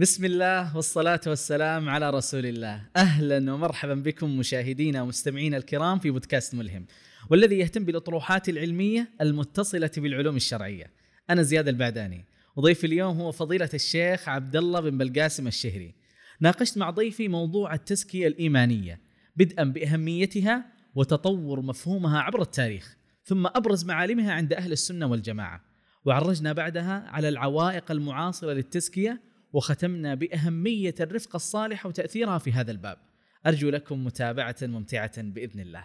بسم الله والصلاة والسلام على رسول الله. أهلا ومرحبا بكم مشاهدينا ومستمعينا الكرام في بودكاست ملهم والذي يهتم بالأطروحات العلمية المتصلة بالعلوم الشرعية. أنا زياد البعداني. وضيف اليوم هو فضيلة الشيخ عبد الله بن بلقاسم الشهري. ناقشت مع ضيفي موضوع التزكية الإيمانية بدءا بأهميتها وتطور مفهومها عبر التاريخ ثم أبرز معالمها عند أهل السنة والجماعة. وعرجنا بعدها على العوائق المعاصرة للتزكية وختمنا بأهمية الرفقه الصالحه وتأثيرها في هذا الباب. أرجو لكم متابعة ممتعة بإذن الله.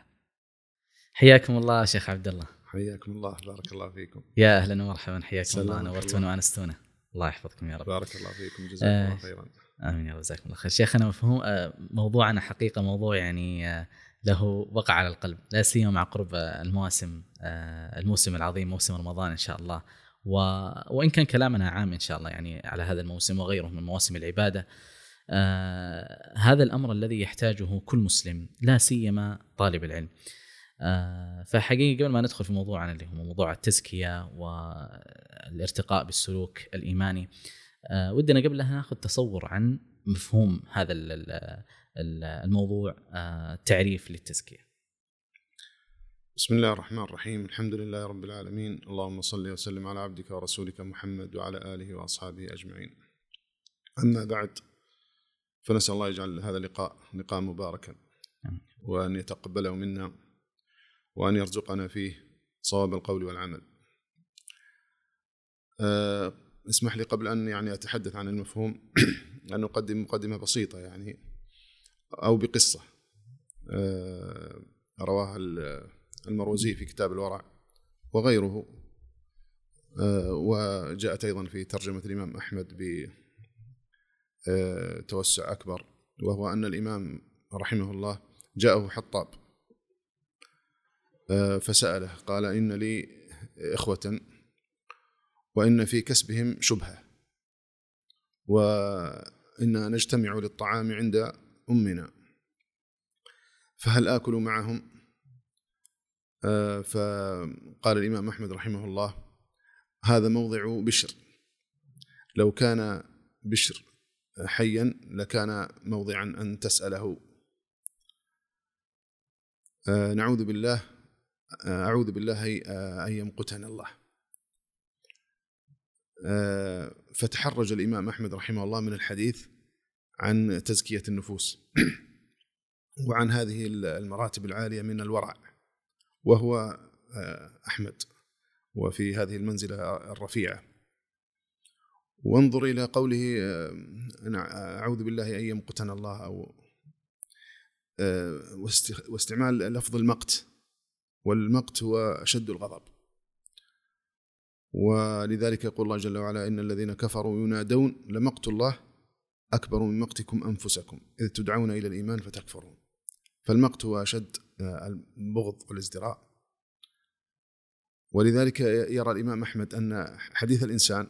حياكم الله شيخ عبد الله. حياكم الله بارك الله فيكم. يا أهلا ومرحبا حياكم الله نورتونا وأنستونا. الله يحفظكم يا رب. بارك الله فيكم جزاكم الله آه. خيرا. آمين يا رب جزاكم الله خير. شيخنا مفهوم آه، موضوعنا حقيقة موضوع يعني آه، له وقع على القلب لا سيما مع قرب المواسم آه، الموسم العظيم موسم رمضان إن شاء الله و... وإن كان كلامنا عام إن شاء الله يعني على هذا الموسم وغيره من مواسم العبادة. آه هذا الأمر الذي يحتاجه كل مسلم لا سيما طالب العلم. آه فحقيقة قبل ما ندخل في موضوعنا اللي هو موضوع التزكية والارتقاء بالسلوك الإيماني آه ودنا قبلها ناخذ تصور عن مفهوم هذا ال- ال- ال- الموضوع آه تعريف للتزكية. بسم الله الرحمن الرحيم. الحمد لله رب العالمين. اللهم صل وسلم على عبدك ورسولك محمد وعلى آله وأصحابه أجمعين. أما بعد فنسأل الله يجعل هذا اللقاء لقاء مباركا. وأن يتقبله منا وأن يرزقنا فيه صواب القول والعمل. أه اسمح لي قبل أن يعني أتحدث عن المفهوم أن أقدم مقدمة بسيطة يعني أو بقصة. أه رواها ال- المروزي في كتاب الورع وغيره. آه، وجاءت أيضا في ترجمة الإمام أحمد بتوسع أكبر وهو أن الإمام رحمه الله جاءه حطاب آه، فسأله قال إن لي إخوة وإن في كسبهم شبهة وإنا نجتمع للطعام عند أمنا فهل آكل معهم؟ آه، فقال الإمام أحمد رحمه الله هذا موضع بشر. لو كان بشر حيا لكان موضعا أن تسأله. آه، نعوذ بالله آه، أعوذ بالله آه، أن يمقتنا الله. آه، فتحرج الإمام أحمد رحمه الله من الحديث عن تزكية النفوس. وعن هذه المراتب العالية من الورع. وهو آه، أحمد وفي هذه المنزلة الرفيعة. وانظر إلى قوله آه، أعوذ بالله أن يمقتنا الله أو آه، واست- واستعمال لفظ المقت. والمقت هو أشد الغضب. ولذلك يقول الله جل وعلا إن الذين كفروا ينادون لمقت الله أكبر من مقتكم أنفسكم إذ تدعون إلى الإيمان فتكفرون. فالمقت هو أشد البغض والازدراء ولذلك يرى الإمام أحمد أن حديث الإنسان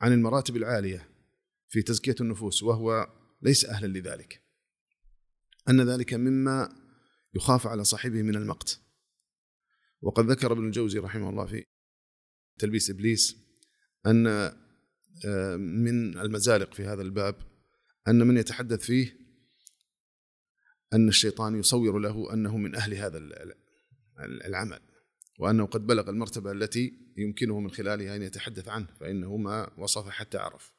عن المراتب العالية في تزكية النفوس وهو ليس أهلا لذلك. أن ذلك مما يخاف على صاحبه من المقت. وقد ذكر ابن الجوزي رحمه الله في تلبيس إبليس أن آه، من المزالق في هذا الباب أن من يتحدث فيه أن الشيطان يصور له أنه من أهل هذا ال- ال- العمل وأنه قد بلغ المرتبة التي يمكنه من خلالها أن يتحدث عنه فإنه ما وصف حتى عرف.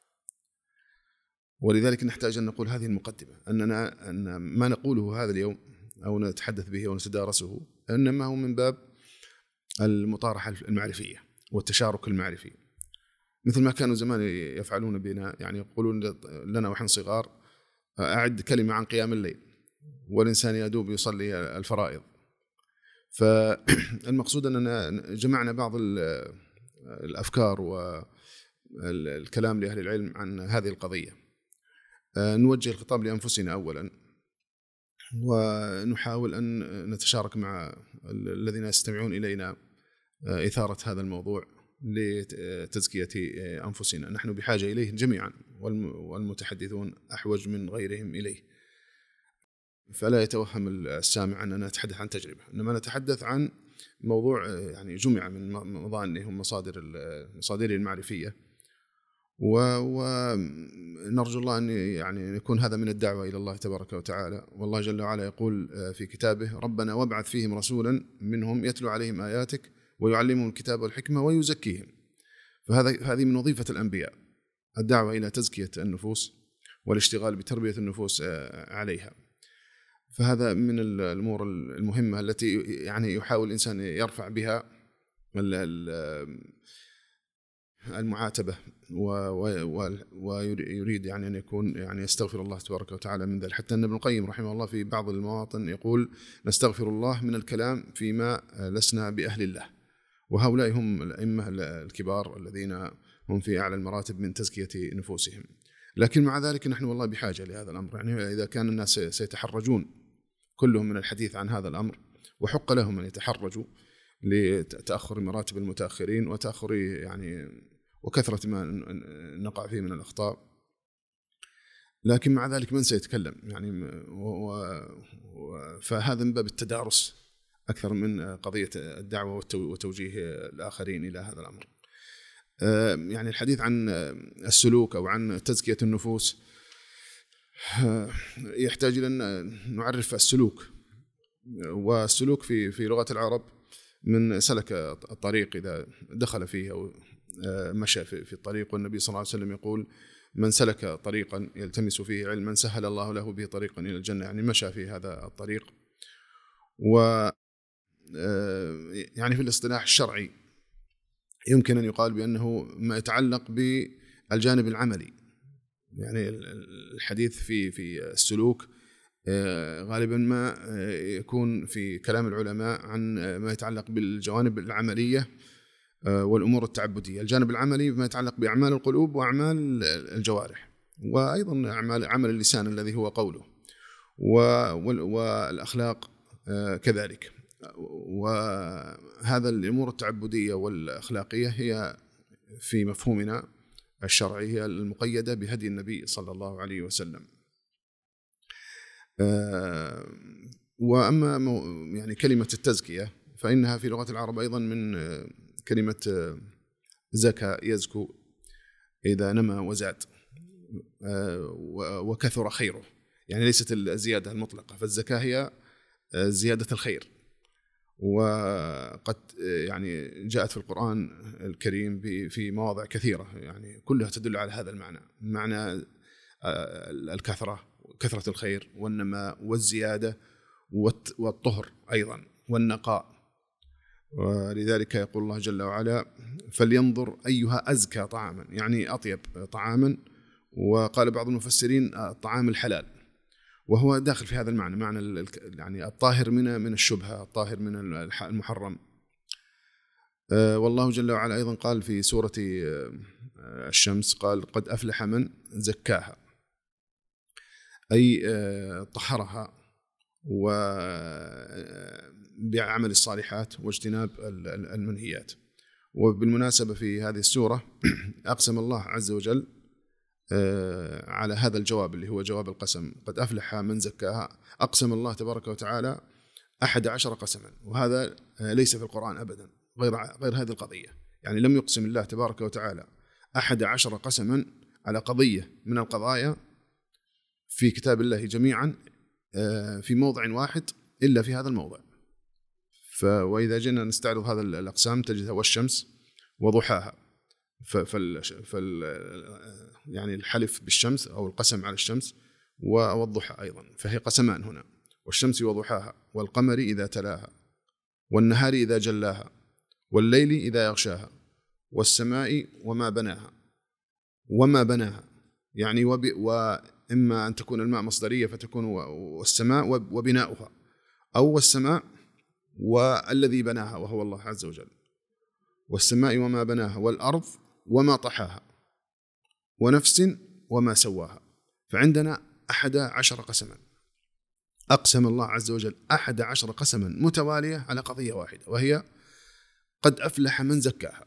ولذلك نحتاج أن نقول هذه المقدمة أننا أن ما نقوله هذا اليوم أو نتحدث به ونتدارسه إنما هو من باب المطارحة المعرفية والتشارك المعرفي. مثل ما كانوا زمان يفعلون بنا يعني يقولون لنا ونحن صغار أعد كلمة عن قيام الليل. والإنسان يدوب يصلي الفرائض. فالمقصود أننا جمعنا بعض ال- الأفكار والكلام لأهل العلم عن هذه القضية. آه، نوجه الخطاب لأنفسنا أولا ونحاول أن نتشارك مع ال- الذين يستمعون إلينا آه، إثارة هذا الموضوع لتزكية آه، أنفسنا. نحن بحاجة إليه جميعا والم- والمتحدثون أحوج من غيرهم إليه. فلا يتوهم السامع أننا نتحدث عن تجربة إنما نتحدث عن موضوع آه، يعني جمع من م- مظانه ومصادر ال- مصادره المعرفية. ونرجو الله أن يعني يكون هذا من الدعوة إلى الله تبارك وتعالى. والله جل وعلا يقول في كتابه ربنا وابعث فيهم رسولا منهم يتلو عليهم آياتك ويعلمهم الكتاب والحكمة ويزكيهم. فهذا هذه من وظيفة الأنبياء الدعوة إلى تزكية النفوس والاشتغال بتربية النفوس آه، عليها. فهذا من الأمور المهمة التي يعني يحاول الإنسان يرفع بها المعاتبة ويريد يعني أن يكون يعني يستغفر الله تبارك وتعالى من ذلك. حتى ان ابن القيم رحمه الله في بعض المواطن يقول نستغفر الله من الكلام فيما لسنا بأهل الله. وهؤلاء هم الأئمة الكبار الذين هم في أعلى المراتب من تزكية نفوسهم. لكن مع ذلك نحن والله بحاجة لهذا الأمر. يعني إذا كان الناس سيتحرجون كلهم من الحديث عن هذا الأمر وحق لهم أن يتحرجوا لتأخر مراتب المتأخرين وتأخر يعني وكثرة ما نقع فيه من الأخطاء. لكن مع ذلك من سيتكلم؟ يعني و فهذا من باب التدارس أكثر من قضية الدعوة وتوجيه الآخرين إلى هذا الأمر. آه، يعني الحديث عن السلوك أو عن تزكية النفوس آه، يحتاج إلى أن نعرف السلوك. والسلوك في في لغة العرب من سلك الطريق إذا دخل فيه أو آه، مشى في الطريق. والنبي صلى الله عليه وسلم يقول من سلك طريقا يلتمس فيه علما سهل الله له به طريقا إلى الجنة. يعني مشى في هذا الطريق. و يعني في الاصطلاح الشرعي يمكن أن يقال بأنه ما يتعلق بالجانب العملي يعني الحديث في في السلوك آه، غالبا ما آه، يكون في كلام العلماء عن آه، ما يتعلق بالجوانب العملية والأمور التعبدية، الجانب العملي ما يتعلق بأعمال القلوب وأعمال الجوارح وأيضا أعمال عمل اللسان الذي هو قوله والأخلاق كذلك. وهذا الأمور التعبدية والأخلاقية هي في مفهومنا الشرعي هي المقيدة بهدي النبي صلى الله عليه وسلم. آه، وأما يعني كلمة التزكية فإنها في لغة العرب أيضا من آه، كلمة آه، زكى يزكو إذا نما وزاد وكثر خيره يعني ليست الزيادة المطلقة فالزكاة هي زيادة الخير وقد يعني جاءت في القرآن الكريم في مواضع كثيرة يعني كلها تدل على هذا المعنى. معنى الكثرة كثرة الخير والنماء والزيادة والطهر أيضا والنقاء. ولذلك يقول الله جل وعلا فلينظر أيها أزكى طعاما. يعني أطيب طعاما. وقال بعض المفسرين الطعام الحلال. وهو داخل في هذا المعنى معنى يعني الطاهر من من الشبهة الطاهر من المحرم. آه، والله جل وعلا أيضا قال في سورة آه، الشمس قال قد أفلح من زكاها. أي آه، طهرها وبعمل الصالحات واجتناب المنهيات. وبالمناسبة في هذه السورة أقسم الله عز وجل على هذا الجواب اللي هو جواب القسم. قد أفلح من زكاها. أقسم الله تبارك وتعالى أحد عشر قسما. وهذا آه، ليس في القرآن أبدا غير, غير هذه القضية. يعني لم يقسم الله تبارك وتعالى أحد عشر قسما على قضية من القضايا في كتاب الله جميعا آه، في موضع واحد إلا في هذا الموضع. وإذا جينا نستعرض هذا الأقسام تجدها والشمس وضحاها. فال, فال يعني الحلف بالشمس أو القسم على الشمس والضحى أيضا. فهي قسمان هنا. والشمس وضحاها والقمر إذا تلاها والنهار إذا جلاها والليل إذا يغشاها والسماء وما بناها. وما بناها. يعني وب واما أن تكون الماء مصدرية فتكون والسماء وبناؤها. أو والسماء والذي بناها وهو الله عز وجل. والسماء وما بناها. والأرض وما طحاها ونفس وما سواها. فعندنا أحد عشر قسما. أقسم الله عز وجل أحد عشر قسما متوالية على قضية واحدة وهي قد أفلح من زكاها.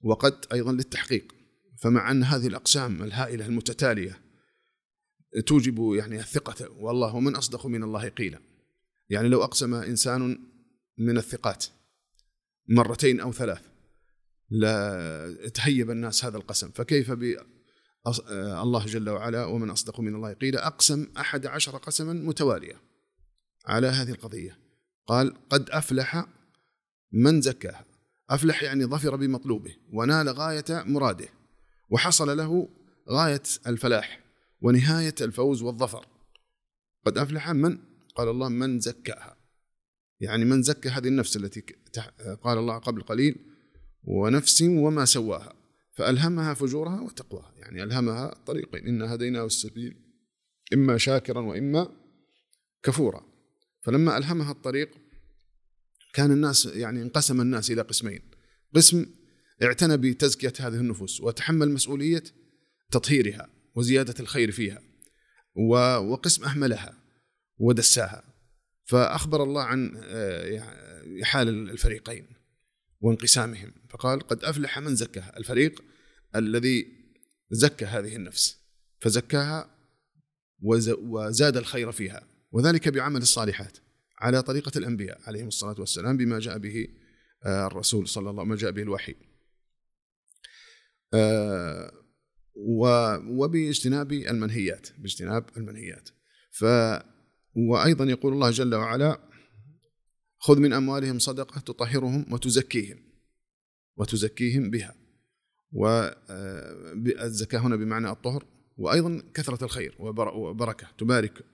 وقد أيضا للتحقيق. فمع أن هذه الأقسام الهائلة المتتالية توجب يعني الثقة والله ومن أصدق من الله قيلا. يعني لو أقسم إنسان من الثقات مرتين أو ثلاث لا تهيب الناس هذا القسم. فكيف ب الله جل وعلا ومن أصدق من الله قيل أقسم أحد عشر قسما متوالية على هذه القضية. قال قد أفلح من زكاها. أفلح يعني ظفر بمطلوبه ونال غاية مراده وحصل له غاية الفلاح ونهاية الفوز والظفر. قد أفلح من؟ قال الله من زكاها. يعني من زكى هذه النفس التي قال الله قبل قليل ونفس وما سواها فألهمها فجورها وتقواها. يعني ألهمها طريقين إنا هديناه السبيل إما شاكرا وإما كفورا. فلما ألهمها الطريق كان الناس يعني انقسم الناس إلى قسمين. قسم اعتنى بتزكية هذه النفوس وتحمل مسؤولية تطهيرها وزيادة الخير فيها وقسم أهملها ودساها. فأخبر الله عن آه، حال الفريقين وانقسامهم. فقال قد أفلح من زكاها الفريق الذي زكى هذه النفس فزكاها وزاد الخير فيها وذلك بعمل الصالحات على طريقة الأنبياء عليهم الصلاة والسلام بما جاء به آه، الرسول صلى الله عليه وسلم جاء به الوحي. آه، وباجتناب المنهيات باجتناب المنهيات. ف وأيضا يقول الله جل وعلا خذ من أموالهم صدقة تطهرهم وتزكيهم. وتزكيهم بها. والزكاة هنا بمعنى الطهر وأيضا كثرة الخير وبركة. تبارك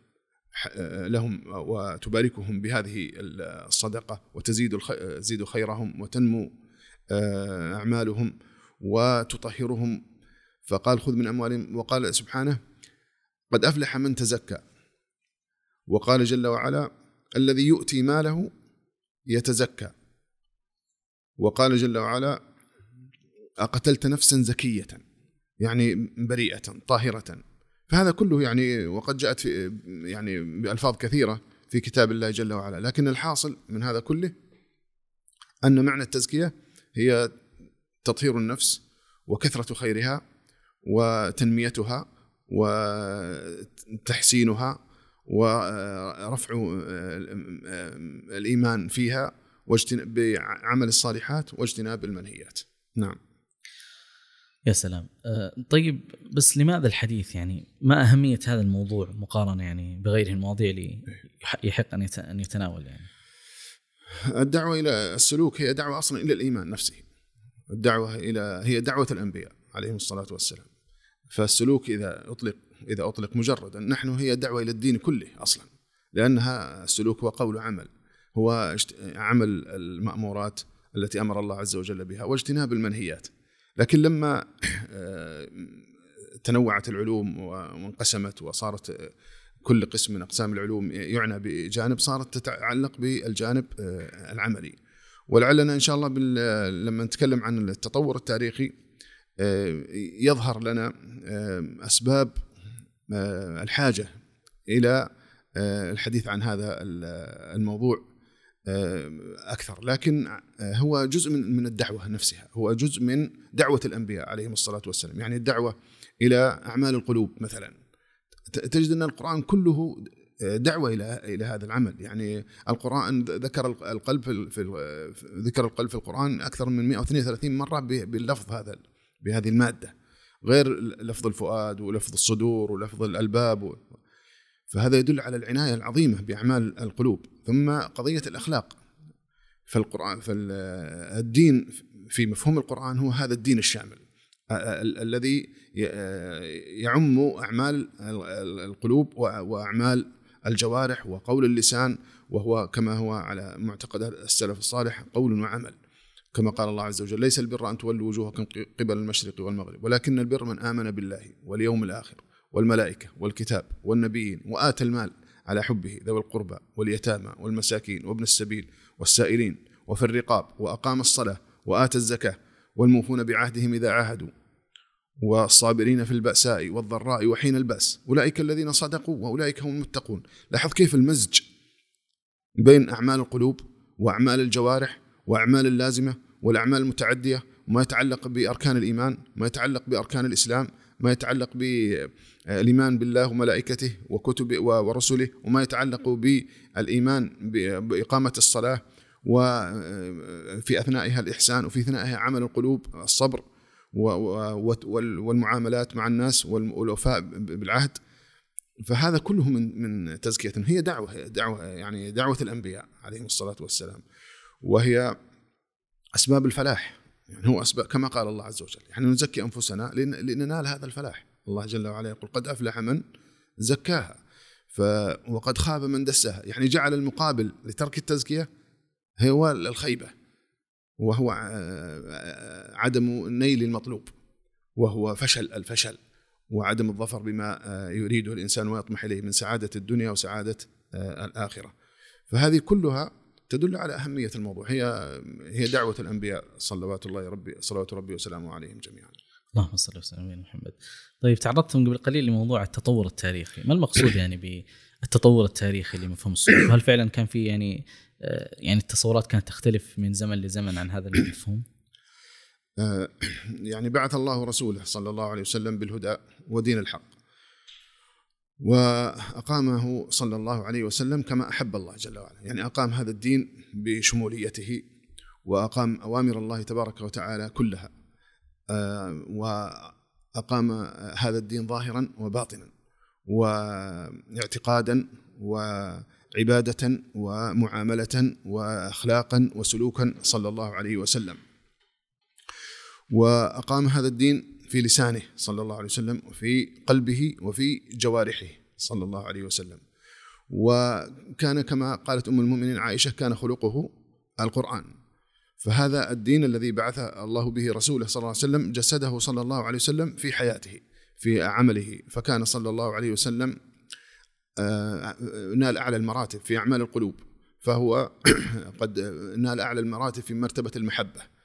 لهم وتباركهم بهذه الصدقة وتزيد تزيد خيرهم وتنمو أعمالهم وتطهرهم. فقال خذ من أموالهم وقال سبحانه قد أفلح من تزكى. وقال جل وعلا الذي يؤتي ماله يتزكى. وقال جل وعلا أقتلت نفسا زكية يعني بريئة طاهرة. فهذا كله يعني وقد جاءت في يعني بألفاظ كثيرة في كتاب الله جل وعلا. لكن الحاصل من هذا كله أن معنى التزكية هي تطهير النفس وكثرة خيرها وتنميتها وتحسينها ورفع الإيمان فيها بعمل الصالحات واجتناب المنهيات. نعم. يا سلام. أه، طيب بس لماذا الحديث؟ يعني ما أهمية هذا الموضوع مقارنة يعني بغيره المواضيع اللي يحق أن يتناول يعني؟ الدعوة إلى السلوك هي دعوة أصلا إلى الإيمان نفسه. الدعوة إلى هي دعوة الأنبياء عليهم الصلاة والسلام. فالسلوك إذا أطلق إذا أطلق مجردا نحن هي دعوة إلى الدين كله أصلا لأنها السلوك هو قول عمل. هو عمل المأمورات التي أمر الله عز وجل بها واجتناب المنهيات. لكن لما آه، تنوعت العلوم وانقسمت وصارت كل قسم من أقسام العلوم يعنى بجانب صارت تتعلق بالجانب آه، العملي. ولعلنا إن شاء الله لما نتكلم عن التطور التاريخي آه، يظهر لنا أسباب الحاجة إلى الحديث عن هذا الموضوع. آه، أكثر. لكن آه، هو جزء من من الدعوة نفسها. هو جزء من دعوة الأنبياء عليهم الصلاة والسلام. يعني الدعوة إلى أعمال القلوب مثلا. تجد أن القرآن كله آه، دعوة إلى إلى هذا العمل. يعني القرآن ذكر القلب في ذكر القلب في القرآن أكثر من 132 مرة باللفظ هذا بهذه المادة. غير لفظ الفؤاد ولفظ الصدور ولفظ الألباب فهذا يدل على العناية العظيمة بأعمال القلوب. ثم قضية الأخلاق. فالقرآن فالدين في مفهوم القرآن هو هذا الدين الشامل. الذي يعم أعمال القلوب وأعمال الجوارح وقول اللسان وهو كما هو على معتقد السلف الصالح قول وعمل. كما قال الله عز وجل ليس البر أن تولوا وجوهكم قبل المشرق والمغرب ولكن البر من آمن بالله واليوم الآخر. والملائكة والكتاب والنبيين وآتى المال على حبه ذوي القربى واليتامى والمساكين وابن السبيل والسائلين وفي الرقاب وأقام الصلاة وآتى الزكاة والموفون بعهدهم إذا عاهدوا والصابرين في البأساء والضراء وحين البأس أولئك الذين صدقوا وأولئك هم المتقون لاحظ كيف المزج بين أعمال القلوب وأعمال الجوارح وأعمال اللازمة والأعمال المتعدية وما يتعلق بأركان الإيمان ما يتعلق بأركان الإسلام ما يتعلق بالايمان بالله وملائكته وكتبه ورسله وما يتعلق بالإيمان بإقامة الصلاة وفي أثنائها الإحسان وفي أثنائها عمل القلوب الصبر والمعاملات مع الناس والوفاء بالعهد. فهذا كله من من تزكية. هي دعوة دعوة يعني دعوة الأنبياء عليهم الصلاة والسلام وهي أسباب الفلاح. يعني هو اسباب كما قال الله عز وجل. يعني نزكي أنفسنا لننال هذا الفلاح. الله جل وعلا يقول قد أفلح من زكاها. ف وقد خاب من دسها. يعني جعل المقابل لترك التزكية هو الخيبة. وهو عدم النيل المطلوب. وهو فشل الفشل. وعدم الظفر بما يريده الإنسان ويطمح إليه من سعادة الدنيا وسعادة الآخرة. فهذه كلها تدل على أهمية الموضوع هي هي دعوة الأنبياء صلوات الله ربي صلوات ربي وسلامه عليهم جميعا. اللهم صل وسلم على محمد. طيب تعرضتم قبل قليل لموضوع التطور التاريخي، ما المقصود يعني بالتطور التاريخي لمفهوم الصوف؟ هل فعلا كان في يعني آه، يعني التصورات كانت تختلف من زمن لزمن عن هذا المفهوم؟ آه، يعني بعث الله رسوله صلى الله عليه وسلم بالهدى ودين الحق وأقامه صلى الله عليه وسلم كما أحب الله جل وعلا، يعني أقام هذا الدين بشموليته وأقام أوامر الله تبارك وتعالى كلها. آه، وأقام هذا الدين ظاهرا وباطنا واعتقادا وعبادة ومعاملة واخلاقا وسلوكا صلى الله عليه وسلم. وأقام هذا الدين في لسانه صلى الله عليه وسلم وفي قلبه وفي جوارحه صلى الله عليه وسلم. وكان كما قالت أم المؤمنين عائشة كان خلقه القرآن. فهذا الدين الذي بعث الله به رسوله صلى الله عليه وسلم جسده صلى الله عليه وسلم في حياته في عمله. فكان صلى الله عليه وسلم آه، نال أعلى المراتب في أعمال القلوب. فهو قد نال أعلى المراتب في مرتبة المحبة.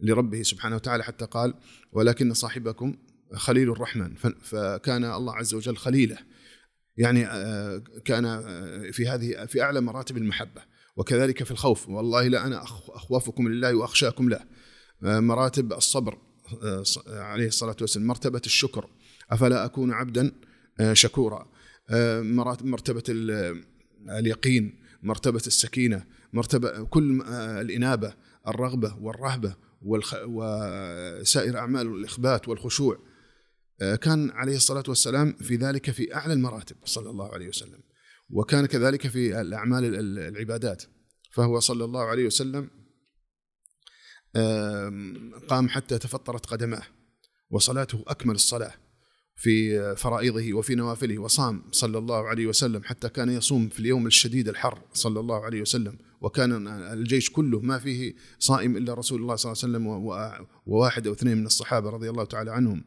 لربه سبحانه وتعالى حتى قال ولكن صاحبكم خليل الرحمن. فكان الله عز وجل خليله. يعني آه، كان آه، في هذه في أعلى مراتب المحبة. وكذلك في الخوف. والله لا أنا أخوفكم لله وأخشاكم له. آه، مراتب الصبر عليه الصلاة والسلام. مرتبة الشكر. أفلا أكون عبدا شكورا. مرتبة اليقين. مرتبة السكينة. مرتبة كل الإنابة الرغبة والرهبة والخ... وسائر أعمال الإخبات والخشوع آه، كان عليه الصلاة والسلام في ذلك في أعلى المراتب صلى الله عليه وسلم. وكان كذلك في الأعمال العبادات. فهو صلى الله عليه وسلم قام حتى تفطرت قدماه وصلاته أكمل الصلاة في فرائضه وفي نوافله وصام صلى الله عليه وسلم حتى كان يصوم في اليوم الشديد الحر صلى الله عليه وسلم. وكان الجيش كله ما فيه صائم إلا رسول الله صلى الله عليه وسلم وواحد أو اثنين من الصحابة رضي الله تعالى عنهم.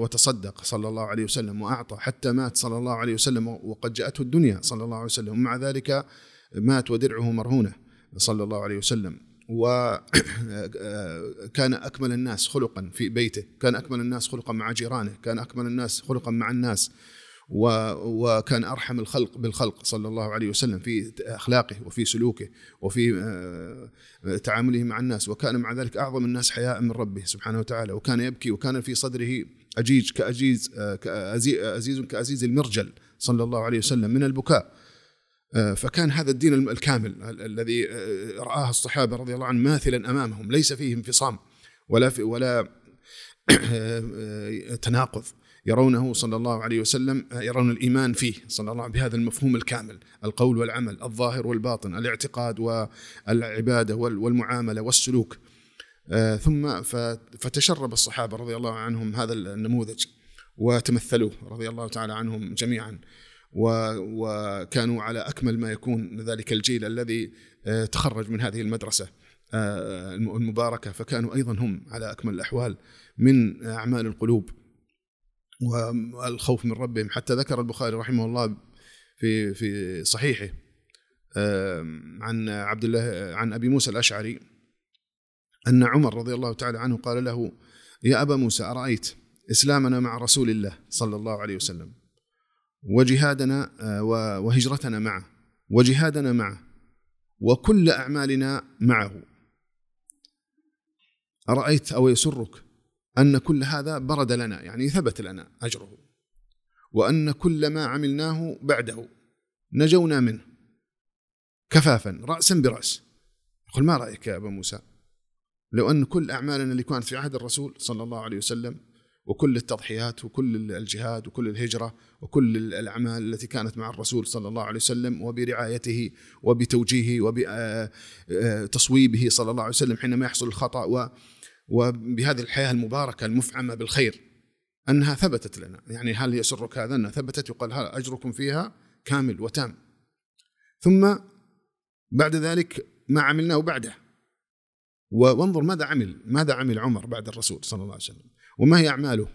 وتصدق صلى الله عليه وسلم وأعطى حتى مات صلى الله عليه وسلم وقد جاءته الدنيا صلى الله عليه وسلم. ومع ذلك مات ودرعه مرهونة صلى الله عليه وسلم. وكان أكمل الناس خلقا في بيته كان أكمل الناس خلقا مع جيرانه كان أكمل الناس خلقا مع الناس. وكان أرحم الخلق بالخلق صلى الله عليه وسلم في أخلاقه وفي سلوكه وفي آه، تعامله مع الناس وكان مع ذلك أعظم الناس حياء من ربه سبحانه وتعالى وكان يبكي وكان في صدره أجيج كأجيز آه، كأزيز كأزيز المرجل صلى الله عليه وسلم من البكاء. آه، فكان هذا الدين الكامل الذي آه، رآه الصحابة رضي الله عنهم ماثلا أمامهم ليس فيه انفصام ولا في ولا تناقض. يرونه صلى الله عليه وسلم يرون الإيمان فيه صلى الله عليه بهذا المفهوم الكامل القول والعمل الظاهر والباطن الاعتقاد والعبادة والمعاملة والسلوك. ثم فتشرب الصحابة رضي الله عنهم هذا النموذج وتمثلوه رضي الله تعالى عنهم جميعا وكانوا على أكمل ما يكون ذلك الجيل الذي آه، تخرج من هذه المدرسة آه، المباركة. فكانوا أيضا هم على أكمل الأحوال من أعمال القلوب. والخوف من ربهم. حتى ذكر البخاري رحمه الله في في صحيحه عن عبد الله عن أبي موسى الأشعري أن عمر رضي الله تعالى عنه قال له يا أبا موسى أرأيت إسلامنا مع رسول الله صلى الله عليه وسلم وجهادنا آه، وهجرتنا معه وجهادنا معه وكل أعمالنا معه أرأيت أو يسرك أن كل هذا برد لنا يعني ثبت لنا أجره. وأن كل ما عملناه بعده نجونا منه. كفافا راسا برأس. يقول ما رأيك يا أبا موسى؟ لو أن كل أعمالنا اللي كانت في عهد الرسول صلى الله عليه وسلم وكل التضحيات وكل الجهاد وكل الهجرة وكل الأعمال التي كانت مع الرسول صلى الله عليه وسلم وبرعايته وبتوجيهه وبتصويبه صلى الله عليه وسلم حينما يحصل الخطأ وبهذه الحياة المباركة المفعمة بالخير أنها ثبتت لنا، يعني هل يسرك هذا أنها ثبتت يقال هل أجركم فيها كامل وتام. ثم بعد ذلك ما عملناه بعده. وانظر ماذا عمل، ماذا عمل عمر بعد الرسول صلى الله عليه وسلم، وما هي أعماله؟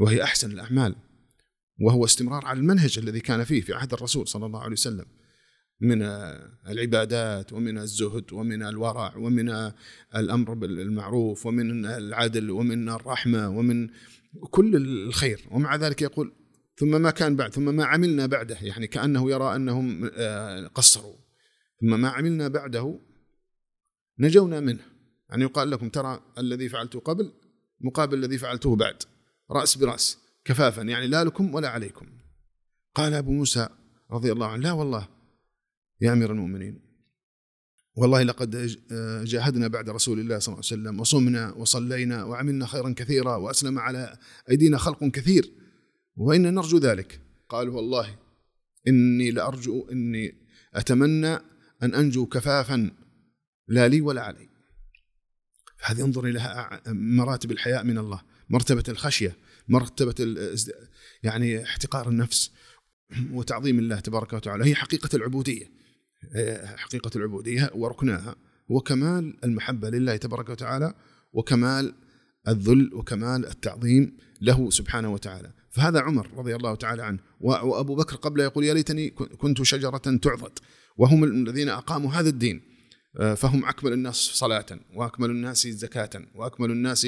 وهي أحسن الأعمال وهو استمرار على المنهج الذي كان فيه في عهد الرسول صلى الله عليه وسلم. من العبادات ومن الزهد ومن الورع ومن الأمر بالمعروف ومن العدل ومن الرحمة ومن كل الخير. ومع ذلك يقول ثم ما كان بعد ثم ما عملنا بعده يعني كأنه يرى أنهم آه، قصروا. ثم ما عملنا بعده نجونا منه. يعني يقال لكم ترى الذي فعلته قبل مقابل الذي فعلته بعد. رأس براس كفافا يعني لا لكم ولا عليكم. قال أبو موسى رضي الله عنه لا والله يا أمير المؤمنين. والله لقد جاهدنا بعد رسول الله صلى الله عليه وسلم وصمنا وصلينا وعملنا خيرا كثيرا وأسلم على أيدينا خلق كثير وإنا نرجو ذلك. قال والله إني لأرجو إني أتمنى أن أنجو كفافا لا لي ولا علي. هذه انظر إلى مراتب الحياء من الله مرتبة الخشية مرتبة يعني احتقار النفس وتعظيم الله تبارك وتعالى. هي حقيقة العبودية. حقيقة العبودية وركناها هو كمال المحبة لله تبارك وتعالى وكمال الذل وكمال التعظيم له سبحانه وتعالى. فهذا عمر رضي الله تعالى عنه. وأبو بكر قبل يقول يا ليتني كنت شجرة تعضد. وهم الذين أقاموا هذا الدين آه، فهم أكمل الناس صلاة وأكمل الناس زكاة وأكمل الناس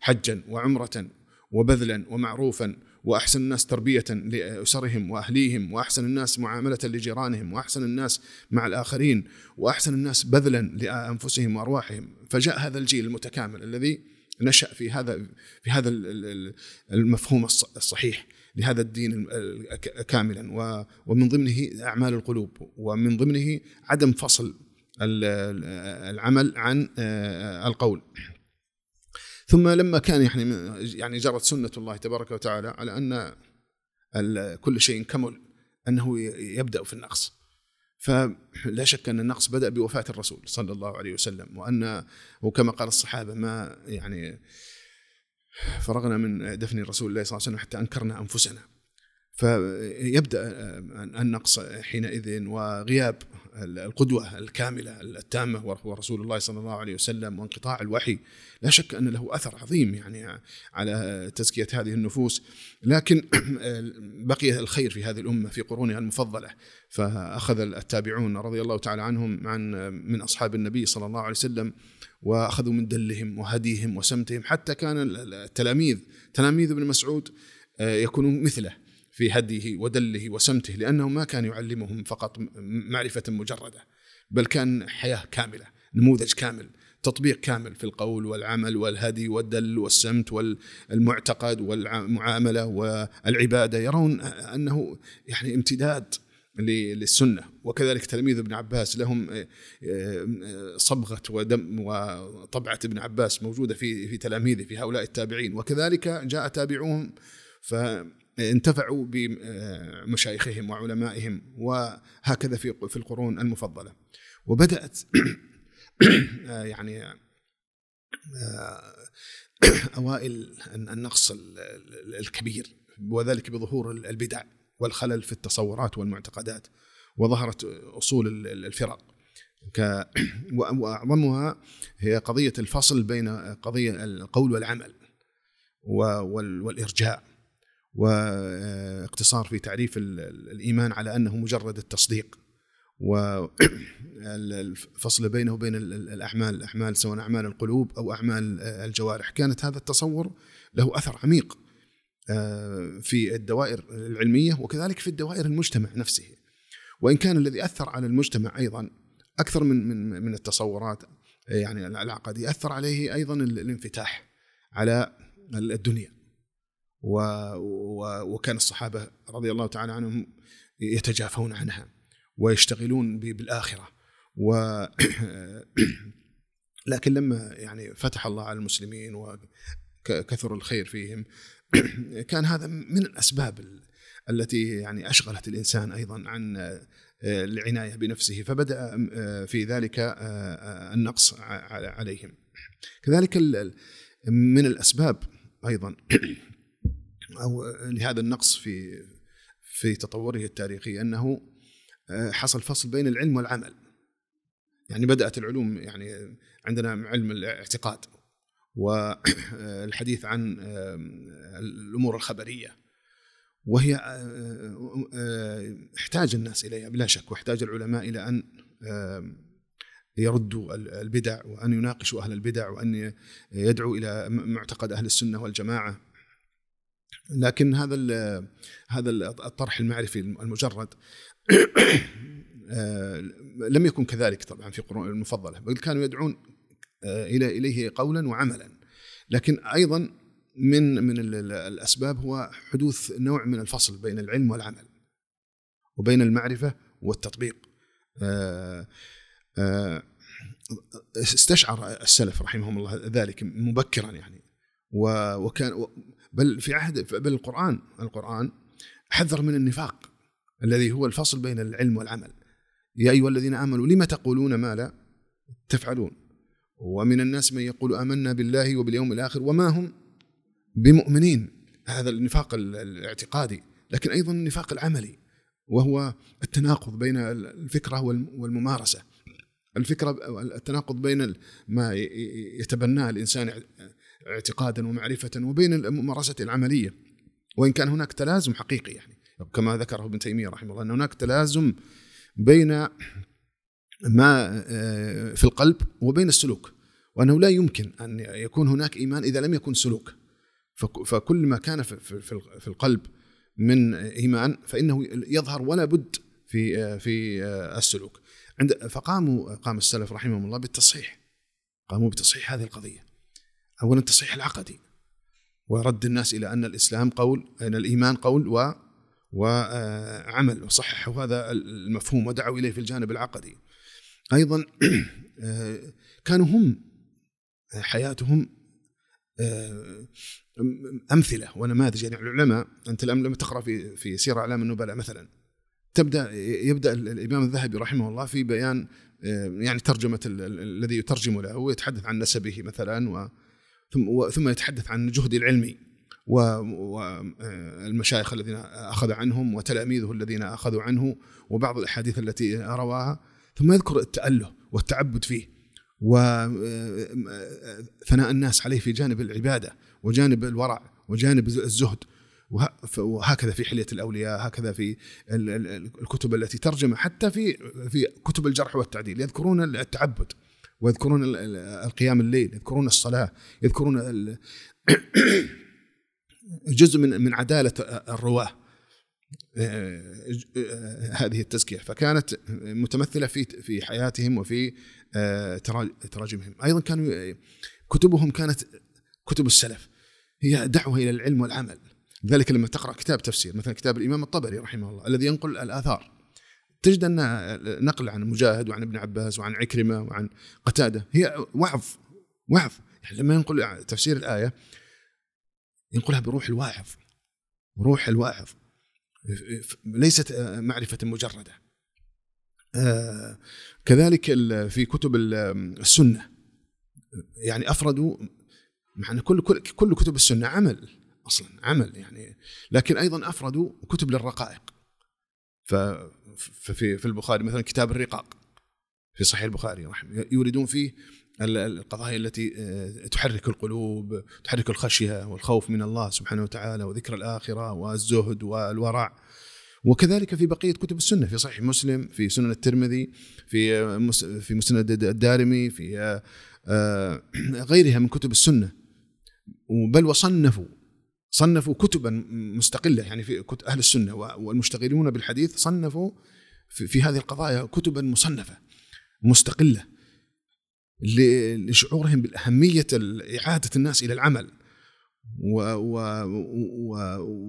حجا وعمرة وبذلا ومعروفا وأحسن الناس تربية لاسرهم وأهليهم وأحسن الناس معاملة لجيرانهم وأحسن الناس مع الآخرين وأحسن الناس بذلا لأنفسهم وأرواحهم. فجاء هذا الجيل المتكامل الذي نشأ في هذا في هذا المفهوم الصحيح لهذا الدين كاملا. ومن ضمنه أعمال القلوب ومن ضمنه عدم فصل العمل عن القول. ثم لما كان يعني يعني جرت سنة الله تبارك وتعالى على أن كل شيء كمل أنه يبدأ في النقص. فلا شك أن النقص بدأ بوفاة الرسول صلى الله عليه وسلم وأن وكما قال الصحابة ما يعني فرغنا من دفن رسول الله صلى الله عليه وسلم حتى أنكرنا أنفسنا. فيبدأ النقص حينئذ وغياب القدوة الكاملة التامة وهو رسول الله صلى الله عليه وسلم وانقطاع الوحي. لا شك أن له أثر عظيم يعني على تزكية هذه النفوس. لكن بقي الخير في هذه الأمة في قرونها المفضلة. فأخذ التابعون رضي الله تعالى عنهم عن من أصحاب النبي صلى الله عليه وسلم وأخذوا من دلهم وهديهم وسمتهم. حتى كان التلاميذ تلاميذ ابن مسعود آه، يكونون مثله. في هديه ودله وسمته لأنه ما كان يعلمهم فقط معرفة مجردة بل كان حياة كاملة نموذج كامل تطبيق كامل في القول والعمل والهدي والدل والسمت والمعتقد والمعاملة والعبادة يرون أنه يعني امتداد للسنة. وكذلك تلاميذ ابن عباس لهم آه، آه، صبغة ودم وطبعة ابن عباس موجودة في في تلاميذه في هؤلاء التابعين. وكذلك جاء تابعوهم ف انتفعوا بمشايخهم وعلمائهم وهكذا في في القرون المفضلة. وبدأت يعني أوائل النقص الكبير وذلك بظهور البدع والخلل في التصورات والمعتقدات وظهرت أصول الفرق. وأعظمها هي قضية الفصل بين قضية القول والعمل والإرجاء. واقتصار في تعريف الإيمان على أنه مجرد التصديق. والفصل بينه وبين الأعمال الاعمال سواء أعمال القلوب أو أعمال الجوارح. كانت هذا التصور له أثر عميق آه، في الدوائر العلمية وكذلك في الدوائر المجتمع نفسه. وإن كان الذي أثر على المجتمع أيضا أكثر من من من التصورات يعني العقدي اثر عليه أيضا الانفتاح على الدنيا. و... و... وكان الصحابة رضي الله تعالى عنهم يتجافون عنها ويشتغلون بالآخرة. و لكن لما يعني فتح الله على المسلمين وكثر الخير فيهم كان هذا من الأسباب التي يعني أشغلت الإنسان أيضا عن العناية بنفسه فبدأ في ذلك النقص عليهم. كذلك من الأسباب أيضا أو لهذا النقص في في تطوره التاريخي أنه حصل فصل بين العلم والعمل. يعني بدأت العلوم يعني عندنا علم الاعتقاد والحديث عن الأمور الخبرية. وهي احتاج الناس إليها بلا شك واحتاج العلماء إلى أن يردوا البدع وأن يناقشوا أهل البدع وأن يدعوا إلى معتقد أهل السنة والجماعة. لكن هذا هذا الطرح المعرفي المجرد لم يكن كذلك طبعا في القرون المفضلة بل كانوا يدعون إلى إليه قولا وعملا. لكن أيضا من من الأسباب هو حدوث نوع من الفصل بين العلم والعمل وبين المعرفة والتطبيق. استشعر السلف رحمهم الله ذلك مبكرا يعني وكان بل في عهد بل القرآن القرآن حذر من النفاق الذي هو الفصل بين العلم والعمل. يا أيها الذين آمنوا لم تقولون ما لا تفعلون؟ ومن الناس من يقول آمنا بالله وباليوم الآخر وما هم بمؤمنين. هذا النفاق الاعتقادي. لكن أيضا النفاق العملي وهو التناقض بين الفكرة والممارسة. الفكرة التناقض بين ما يتبناه الإنسان اعتقادا ومعرفة وبين الممارسة العملية. وإن كان هناك تلازم حقيقي يعني كما ذكره ابن تيمية رحمه الله أن هناك تلازم بين ما آه، في القلب وبين السلوك وأنه لا يمكن أن يكون هناك إيمان إذا لم يكن سلوك. فكل ما كان في القلب من إيمان فإنه يظهر ولا بد في آه، في آه، السلوك. عند فقاموا قام السلف رحمهم الله بالتصحيح. قاموا بتصحيح هذه القضية. اولا التصحيح العقدي ورد الناس إلى أن الإسلام قول أن الإيمان قول و وعمل وصححوا هذا المفهوم ودعوا إليه في الجانب العقدي. أيضا كانوا هم حياتهم أمثلة ونماذج. يعني العلماء أنت لما تقرأ في في سير اعلام النبلاء مثلا تبدأ يبدأ الإمام الذهبي رحمه الله في بيان يعني ترجمة الذي يترجم له ويتحدث عن نسبه مثلا و ثم ثم يتحدث عن جهده العلمي والمشايخ الذين أخذ عنهم وتلاميذه الذين اخذوا عنه وبعض الأحاديث التي رواها ثم يذكر التأله والتعبد فيه وثناء الناس عليه في جانب العبادة وجانب الورع وجانب الزهد وهكذا في حلية الأولياء هكذا في الكتب التي ترجم حتى في في كتب الجرح والتعديل يذكرون التعبد. ويذكرون القيام الليل يذكرون الصلاة يذكرون جزء من من عدالة الرواة. هذه التزكية. فكانت متمثلة في في حياتهم وفي تراجمهم. أيضا كانوا كتبهم كانت كتب السلف. هي دعوة إلى العلم والعمل. لذلك لما تقرأ كتاب تفسير مثلا كتاب الإمام الطبري رحمه الله الذي ينقل الآثار. تجد أن نقل عن مجاهد وعن ابن عباس وعن عكرمة وعن قتادة. هي وعظ وعظ. يعني لما ينقل تفسير الآية ينقلها بروح الواعظ روح الواعظ. ليست معرفة مجردة. كذلك في كتب السنة. يعني أفردوا مع كل كل كتب السنة عمل أصلا عمل يعني. لكن أيضا أفردوا كتب للرقائق. ففي في البخاري مثلا كتاب الرقاق في صحيح البخاري يوردون فيه القضايا التي آه، تحرك القلوب تحرك الخشية والخوف من الله سبحانه وتعالى وذكر الآخرة والزهد والورع. وكذلك في بقية كتب السنة في صحيح مسلم في سنن الترمذي في في مسند الدارمي في آه، غيرها من كتب السنة. بل وصنفوا صنفوا كتبا مستقلة يعني في أهل السنة والمشتغلون بالحديث صنفوا في, هذه القضايا كتبا مصنفة مستقلة لشعورهم بالأهمية اعاده الناس إلى العمل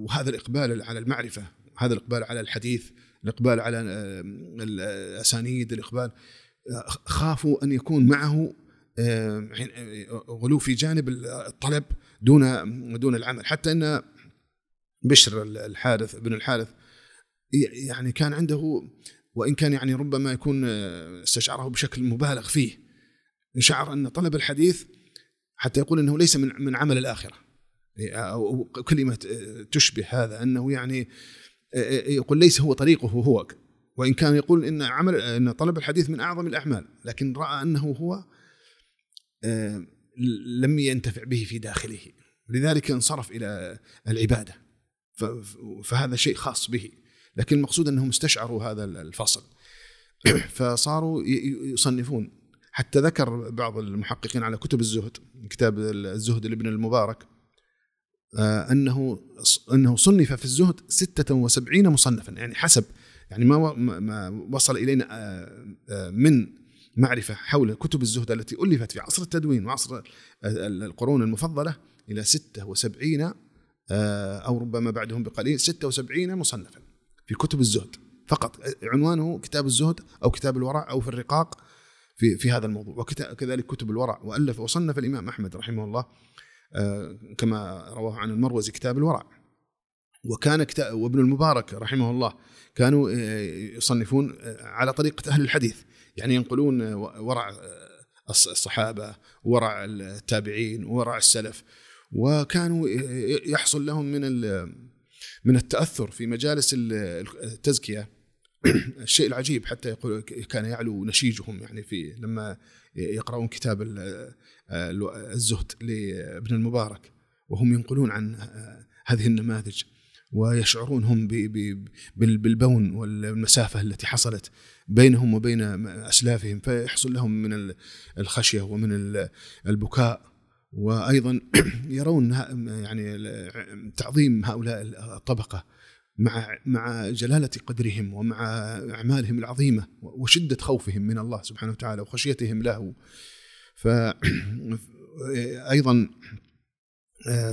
وهذا الإقبال على المعرفة هذا الإقبال على الحديث الإقبال على آه، الأسانيد الإقبال آه، خافوا أن يكون معه آه، غلو في جانب الطلب دون دون العمل. حتى إن بشر الحارث بن الحارث يعني كان عنده وإن كان يعني ربما يكون استشعره بشكل مبالغ فيه. شعر أن طلب الحديث حتى يقول إنه ليس من من عمل الآخرة. أو كلمة تشبه هذا أنه يعني يقول ليس هو طريقه هو. وإن كان يقول إن عمل إن طلب الحديث من أعظم الأعمال لكن رأى أنه هو لم ينتفع به في داخله. لذلك انصرف إلى العبادة. فهذا شيء خاص به. لكن المقصود أنهم استشعروا هذا الفصل. فصاروا يصنفون. حتى ذكر بعض المحققين على كتب الزهد كتاب الزهد لابن المبارك آه، أنه أنه صنف في الزهد 76 مصنفا. يعني حسب يعني ما ما وصل إلينا آه، آه، من معرفة حول كتب الزهد التي ألفت في عصر التدوين وعصر القرون المفضلة إلى 76 أو ربما بعدهم بقليل 76 مصنفا في كتب الزهد. فقط عنوانه كتاب الزهد أو كتاب الورع أو في الرقاق في في هذا الموضوع. وكذلك كتب الورع وألف وصنف الإمام أحمد رحمه الله آه، كما رواه عن المروزي كتاب الورع. وكان كتاب وابن المبارك رحمه الله كانوا آه، يصنفون آه، على طريقة أهل الحديث. يعني ينقلون ورع الصحابة ورع التابعين ورع السلف وكانوا يحصل لهم من من التأثر في مجالس التزكية. الشيء العجيب حتى يقول كان يعلو نشيجهم يعني في لما يقرؤون كتاب الزهد لابن المبارك وهم ينقلون عن هذه النماذج. ويشعرون هم بالبون والمسافة التي حصلت بينهم وبين أسلافهم فيحصل لهم من الخشية ومن البكاء. وأيضا يرون يعني تعظيم هؤلاء الطبقة مع مع جلالة قدرهم ومع أعمالهم العظيمة وشدة خوفهم من الله سبحانه وتعالى وخشيتهم له. ف أيضا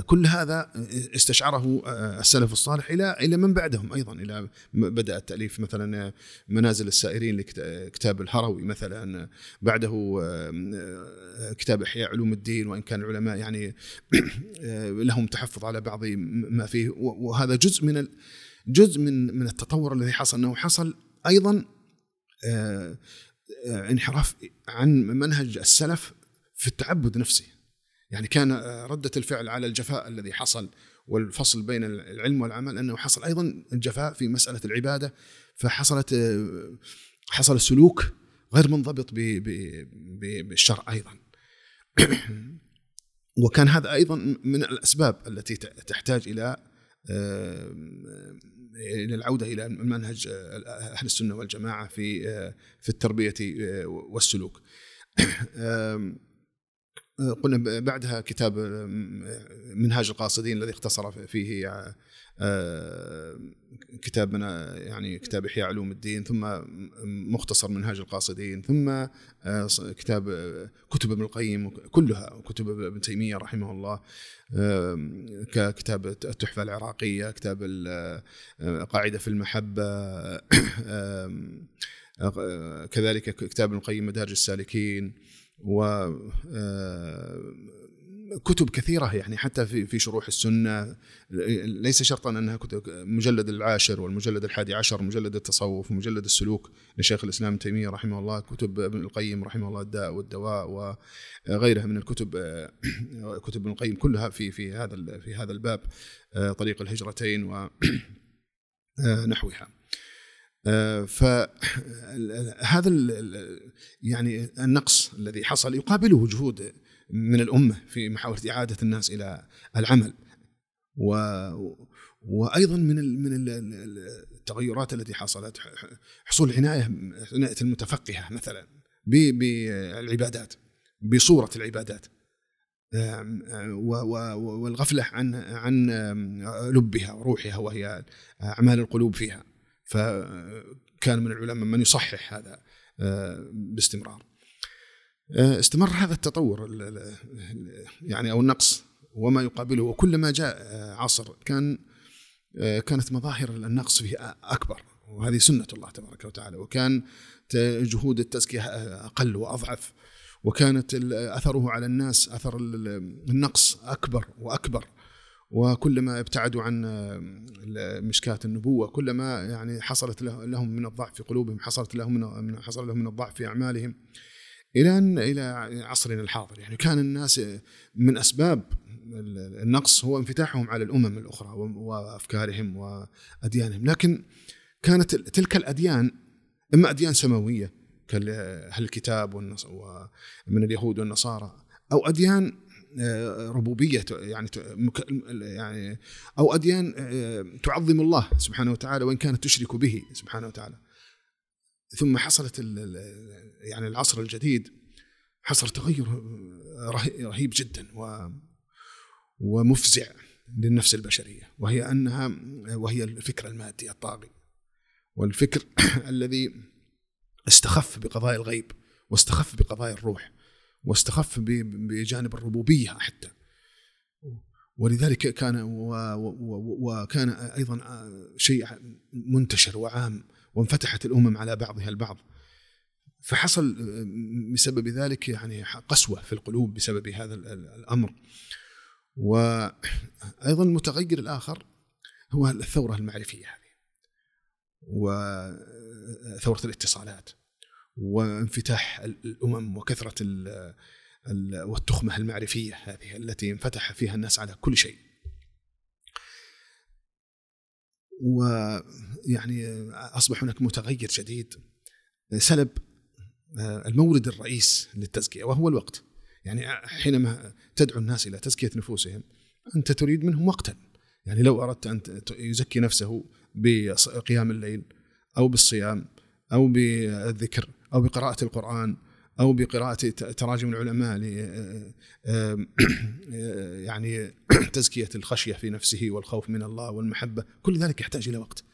كل هذا استشعره السلف الصالح إلى إلى من بعدهم أيضا إلى بدأ التأليف مثلا منازل السائرين لكتاب الهروي مثلا بعده كتاب إحياء علوم الدين وإن كان العلماء يعني لهم تحفظ على بعض ما فيه. وهذا جزء من جزء من من التطور الذي حصل. إنه حصل أيضا آه، آه، انحراف عن منهج السلف في التعبد نفسه. يعني كان آه، ردة الفعل على الجفاء الذي حصل والفصل بين العلم والعمل أنه حصل أيضا الجفاء في مسألة العبادة فحصلت حصل سلوك غير منضبط بالشرع أيضا وكان هذا أيضا من الأسباب التي تحتاج إلى إلى العودة إلى منهج أهل السنة والجماعة في في التربية والسلوك. قلنا بعدها كتاب منهاج القاصدين الذي اختصر فيه كتاب من يعني كتاب إحياء علوم الدين ثم مختصر منهاج القاصدين ثم كتاب كتب ابن القيم كلها كتب ابن تيمية رحمه الله ككتاب التحفة العراقية كتاب قاعدة في المحبة كذلك كتاب ابن القيم مدارج السالكين. و كتب كثيرة يعني حتى في في شروح السنة. ليس شرطا أنها كتب مجلد العاشر والمجلد الحادي عشر مجلد التصوف ومجلد السلوك لشيخ الإسلام ابن تيمية رحمه الله كتب ابن القيم رحمه الله الداء والدواء وغيرها من الكتب كتب ابن القيم كلها في في هذا في هذا الباب طريق الهجرتين و نحوها. فهذا يعني النقص الذي حصل يقابله جهود من الأمة في محاوله إعادة الناس إلى العمل. و وأيضا من من التغيرات التي حصلت حصول عنايه عنايه المتفقهة مثلا بالعبادات بصورة العبادات. والغفلة عن عن لبها وروحها وهي أعمال القلوب فيها. فكان من العلماء من يصحح هذا باستمرار. آه، استمر هذا التطور يعني أو النقص وما يقابله. وكلما جاء عصر كان آه، كانت مظاهر النقص فيه أكبر. وهذه سنة الله تبارك وتعالى. وكان جهود التزكية أقل وأضعف. وكانت أثره على الناس أثر النقص أكبر وأكبر. وكلما ابتعدوا عن مشكاة النبوة كلما يعني حصلت لهم من الضعف في قلوبهم حصلت لهم من حصل لهم من الضعف في أعمالهم. إلى أن إلى عصرنا الحاضر. يعني كان الناس من أسباب النقص هو انفتاحهم على الأمم الأخرى وأفكارهم وأديانهم. لكن كانت تلك الأديان إما أديان سماوية كأهل الكتاب ومن اليهود والنصارى أو أديان آه، ربوبية يعني يعني أو أديان آه، تعظم الله سبحانه وتعالى وإن كانت تشرك به سبحانه وتعالى. ثم حصلت يعني العصر الجديد حصل تغير رهيب جدا ومفزع للنفس البشرية. وهي أنها وهي الفكر المادي الطاغي. والفكر الذي استخف بقضايا الغيب واستخف بقضايا الروح. واستخف بجانب الربوبية حتى. ولذلك كان وكان أيضا شيء منتشر وعام وانفتحت الأمم على بعضها البعض. فحصل بسبب ذلك يعني قسوة في القلوب بسبب هذا الأمر. وأيضا المتغير الآخر هو الثورة المعرفية هذه وثورة الاتصالات. وانفتاح الأمم وكثرة والتخمة المعرفية هذه التي انفتح فيها الناس على كل شيء. ويعني أصبح هناك متغير جديد سلب آه، المورد الرئيس للتزكية وهو الوقت. يعني حينما تدعو الناس إلى تزكية نفوسهم أنت تريد منهم وقتا. يعني لو أردت أن يزكي نفسه بقيام الليل أو بالصيام أو بالذكر أو بقراءة القرآن أو بقراءة تراجم العلماء يعني تزكية الخشية في نفسه والخوف من الله والمحبة كل ذلك يحتاج إلى وقت.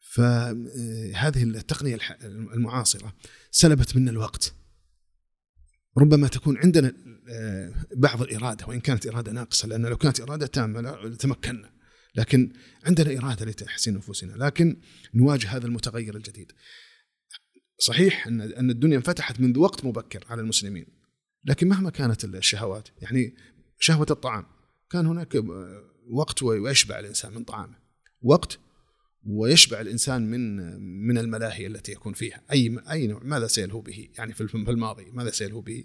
فهذه التقنية المعاصرة سلبت منا الوقت. ربما تكون عندنا بعض الإرادة وإن كانت إرادة ناقصة لأن لو كانت إرادة تامة لتمكنا لكن عندنا إرادة لتحسين نفوسنا لكن نواجه هذا المتغير الجديد. صحيح ان أن الدنيا انفتحت منذ وقت مبكر على المسلمين. لكن مهما كانت الشهوات يعني شهوة الطعام كان هناك وقت ويشبع الإنسان من طعامه. وقت ويشبع الإنسان من من الملاهي التي يكون فيها. أي أي نوع ماذا سيلهو به؟ يعني في الماضي ماذا سيلهو به؟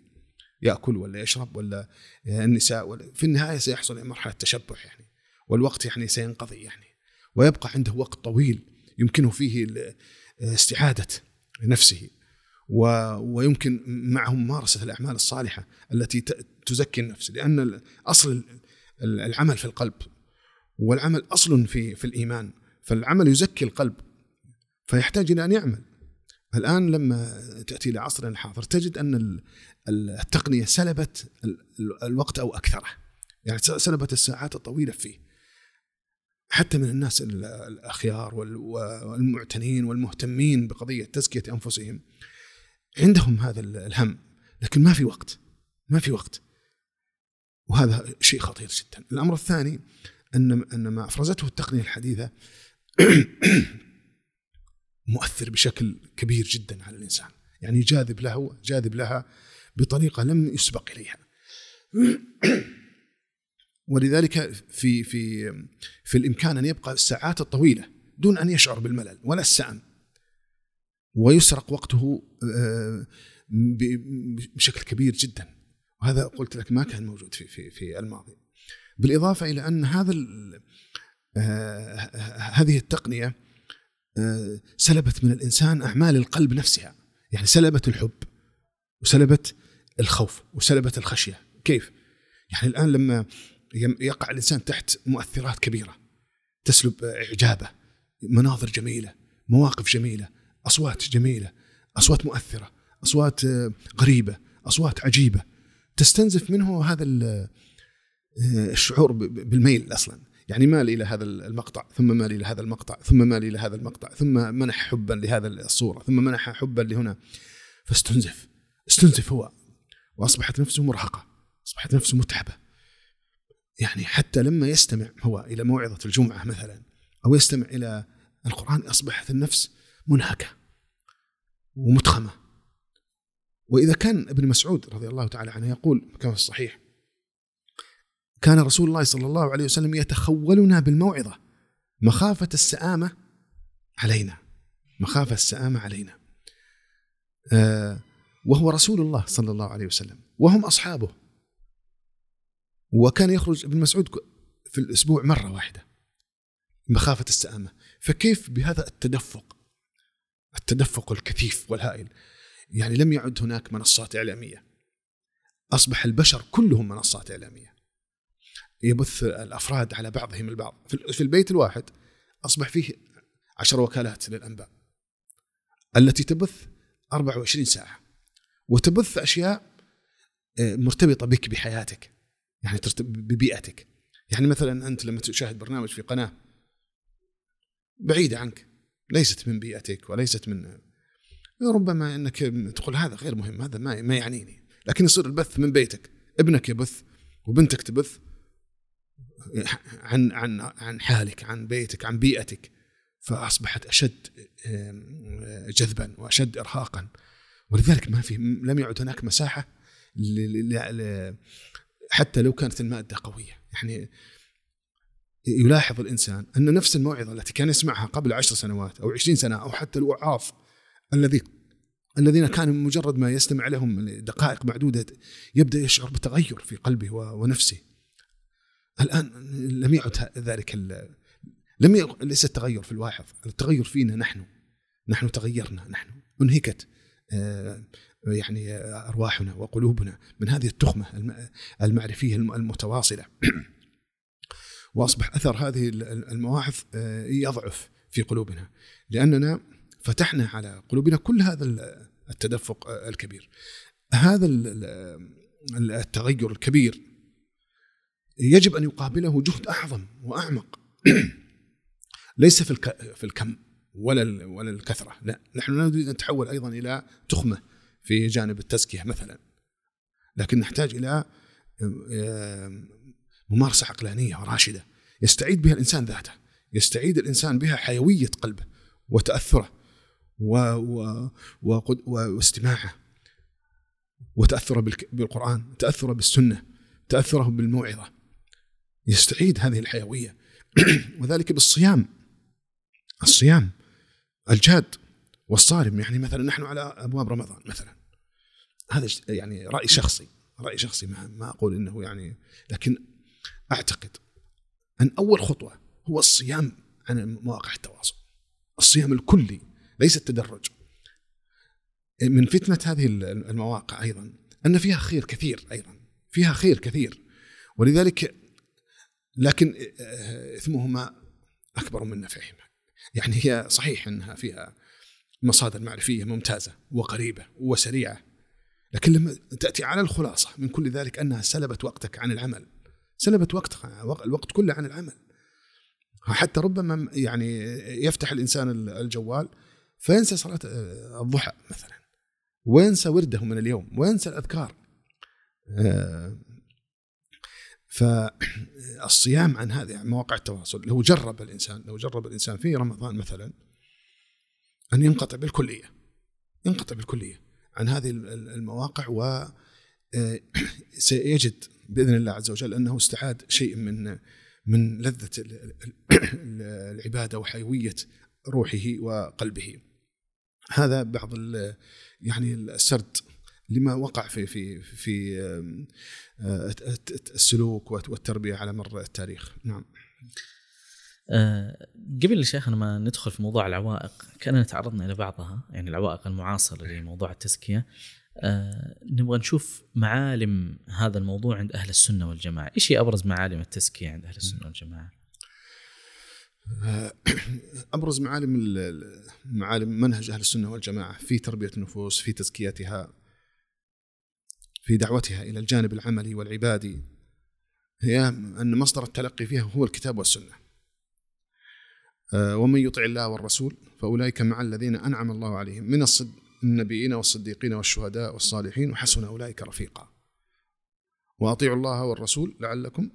يأكل ولا يشرب ولا النساء ولا في النهاية سيحصل مرحلة تشبع يعني. والوقت يعني سينقضي يعني. ويبقى عنده وقت طويل يمكنه فيه استعادة نفسه و ويمكن معه ممارسة الأعمال الصالحة التي تزكي النفس. لأن أصل العمل في القلب والعمل أصل في في الإيمان. فالعمل يزكي القلب فيحتاج إلى أن يعمل. الآن لما تأتي إلى عصرنا الحاضر تجد أن التقنية سلبت الوقت أو أكثره. يعني سلبت الساعات الطويلة فيه. حتى من الناس الأخيار والمعتنين والمهتمين بقضية تزكية أنفسهم. عندهم هذا الهم لكن ما في وقت ما في وقت. وهذا شيء خطير جدا. الأمر الثاني أن أن ما أفرزته التقنية الحديثة مؤثر بشكل كبير جدا على الإنسان. يعني جاذب له جاذب لها بطريقة لم يسبق إليها. ولذلك في في في الإمكان أن يبقى الساعات الطويلة دون أن يشعر بالملل ولا السأم. ويسرق وقته آه، بشكل كبير جدا. وهذا قلت لك ما كان موجود في في في الماضي. بالإضافة إلى أن هذا آه، هذه التقنية آه، سلبت من الإنسان أعمال القلب نفسها. يعني سلبت الحب وسلبت الخوف وسلبت الخشية. كيف؟ يعني الآن لما يقع الإنسان تحت مؤثرات كبيرة. تسلب إعجابه مناظر جميلة مواقف جميلة أصوات جميلة أصوات مؤثرة أصوات آه، غريبة أصوات عجيبة. تستنزف منه هذا آه، الشعور بالميل أصلا. يعني مال إلى هذا المقطع ثم مال إلى هذا المقطع ثم مال إلى هذا المقطع ثم منح حبا لهذا الصورة ثم منح حبا لهنا. فاستنزف استنزف هو وأصبحت نفسه مرهقة أصبحت نفسه متعبة. يعني حتى لما يستمع هو إلى موعظة الجمعة مثلا أو يستمع إلى القرآن أصبحت النفس منهكة ومتخمة وإذا كان ابن مسعود رضي الله تعالى عنه يقول كما في الصحيح كان رسول الله صلى الله عليه وسلم يتخولنا بالموعظة مخافة السآمة علينا مخافة السآمة علينا. آه وهو رسول الله صلى الله عليه وسلم وهم أصحابه. وكان يخرج ابن مسعود في الأسبوع مرة واحدة. مخافة السآمة. فكيف بهذا التدفق؟ التدفق الكثيف والهائل. يعني لم يعد هناك منصات إعلامية. أصبح البشر كلهم منصات إعلامية. يبث الأفراد على بعضهم البعض. في البيت الواحد أصبح فيه عشر وكالات للأنباء. التي تبث 24 ساعة. وتبث أشياء آه، مرتبطة بك بحياتك. يعني ببيئتك. يعني مثلا أنت لما تشاهد برنامج في قناة بعيدة عنك ليست من بيئتك وليست من ربما إنك تقول هذا غير مهم هذا ما ما يعنيني. لكن يصير البث من بيتك. ابنك يبث وبنتك تبث عن عن عن حالك عن بيتك عن بيئتك. فأصبحت أشد جذبا وأشد ارهاقا. ولذلك ما في لم يعد هناك مساحة حتى لو كانت المادة قوية يعني يلاحظ الإنسان أن نفس الموعظة التي كان يسمعها قبل عشر سنوات أو عشرين سنة أو حتى الوعاظ الذي الذين كان مجرد ما يستمع لهم دقائق معدودة يبدأ يشعر بتغير في قلبه ونفسه. الآن لم يعد ذلك لم. ليس التغير في الواحد، التغير فينا نحن. نحن تغيرنا نحن أنهكت آه، يعني أرواحنا وقلوبنا من هذه التخمة المعرفية المتواصلة. وأصبح أثر هذه المواعظ آه، يضعف في قلوبنا. لأننا فتحنا على قلوبنا كل هذا التدفق الكبير. هذا التغير الكبير يجب أن يقابله جهد أعظم وأعمق. ليس في في الكم ولا ولا الكثرة. لا نحن لا نريد أن نتحول أيضا إلى تخمة. في جانب التزكية مثلا. لكن نحتاج إلى ممارسة عقلانية وراشده يستعيد بها الإنسان ذاته يستعيد الإنسان بها حيوية قلبه وتأثره و و و واستماعه وتأثره بالقرآن تأثره بالسنة تأثره بالموعظة. يستعيد هذه الحيوية. وذلك بالصيام. الصيام الجاد. والصارم يعني مثلا نحن على أبواب رمضان مثلا. هذا يعني رأي شخصي رأي شخصي ما, ما أقول إنه يعني لكن أعتقد أن أول خطوة هو الصيام عن مواقع التواصل. الصيام الكلي ليس التدرج. من فتنة هذه المواقع أيضا أن فيها خير كثير أيضا فيها خير كثير. ولذلك لكن إثمهما أكبر من نفعهما. يعني هي صحيح أنها فيها مصادر معرفية ممتازة وقريبة وسريعة لكن لما تأتي على الخلاصة من كل ذلك أنها سلبت وقتك عن العمل سلبت وقتك الوقت كله عن العمل. حتى ربما يعني يفتح الإنسان الجوال فينسى صلاة آه، الضحى مثلا وينسى ورده من اليوم وينسى الأذكار. آه، فالصيام عن هذه مواقع التواصل لو جرب الإنسان لو جرب الإنسان في رمضان مثلا أن ينقطع بالكلية ينقطع بالكلية عن هذه المواقع و آه، سيجد بإذن الله عز وجل أنه استعاد شيء من من لذة العبادة وحيوية روحه وقلبه. هذا بعض يعني السرد لما وقع في في في آه، السلوك والتربية على مر التاريخ نعم أه قبل شيخنا ما ندخل في موضوع العوائق كأننا تعرضنا إلى بعضها يعني العوائق المعاصرة لموضوع التزكية أه نبغى نشوف معالم هذا الموضوع عند أهل السنة والجماعة، إيش هي أبرز معالم التزكية عند أهل السنة والجماعة؟ أبرز معالم معالم منهج أهل السنة والجماعة في تربية النفوس في تزكيتها في دعوتها إلى الجانب العملي والعبادي هي أن مصدر التلقي فيها هو الكتاب والسنة. آه، ومن يطع الله والرسول فأولئك مع الذين أنعم الله عليهم من الصد النبيين والصديقين والشهداء والصالحين وحسن أولئك رفيقا. وأطيعوا الله والرسول لعلكم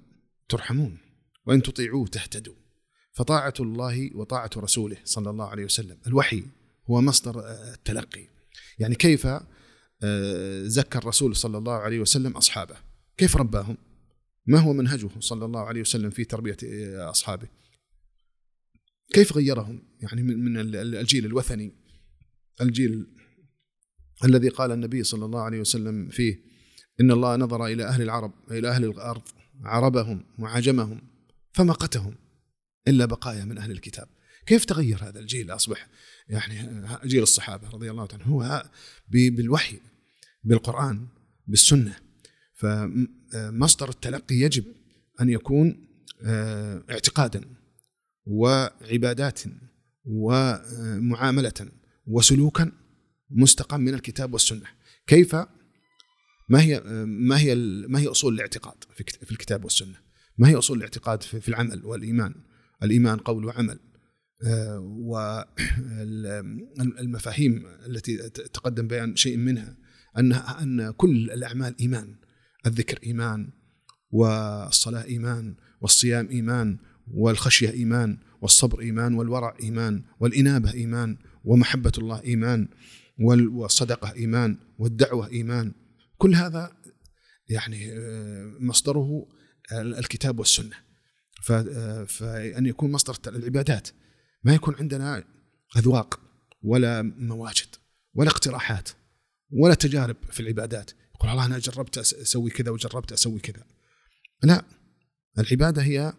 ترحمون. وإن تطيعوه تهتدوا. فطاعة الله وطاعة رسوله صلى الله عليه وسلم. الوحي هو مصدر آه، التلقي. يعني كيف آه، زكى الرسول صلى الله عليه وسلم أصحابه؟ كيف رباهم؟ ما هو منهجه صلى الله عليه وسلم في تربية أصحابه؟ كيف غيرهم؟ يعني من الجيل الوثني. الجيل الذي قال النبي صلى الله عليه وسلم فيه إن الله نظر إلى أهل العرب إلى أهل الأرض عربهم وعجمهم فمقتهم إلا بقايا من أهل الكتاب. كيف تغير هذا الجيل؟ أصبح يعني جيل الصحابة رضي الله عنهم هو بالوحي بالقرآن بالسنة. فمصدر التلقي يجب أن يكون آه، اعتقادا. وعبادات ومعاملة وسلوكا مستقى من الكتاب والسنة كيف ما هي ما هي ما هي أصول الاعتقاد في الكتاب والسنة؟ ما هي أصول الاعتقاد في العمل والإيمان؟ الإيمان قول وعمل آه، والمفاهيم التي تقدم بيان شيء منها أن أن كل الأعمال إيمان الذكر إيمان والصلاة إيمان والصيام إيمان والخشية إيمان والصبر إيمان والورع إيمان والإنابة إيمان ومحبة الله إيمان والصدقة إيمان والدعوة إيمان. كل هذا يعني آه، مصدره الكتاب والسنة. آه، فأن يكون مصدر العبادات. ما يكون عندنا أذواق ولا مواجد ولا اقتراحات ولا تجارب في العبادات. يقول الله أنا جربت أسوي كذا وجربت أسوي كذا. لا العبادة هي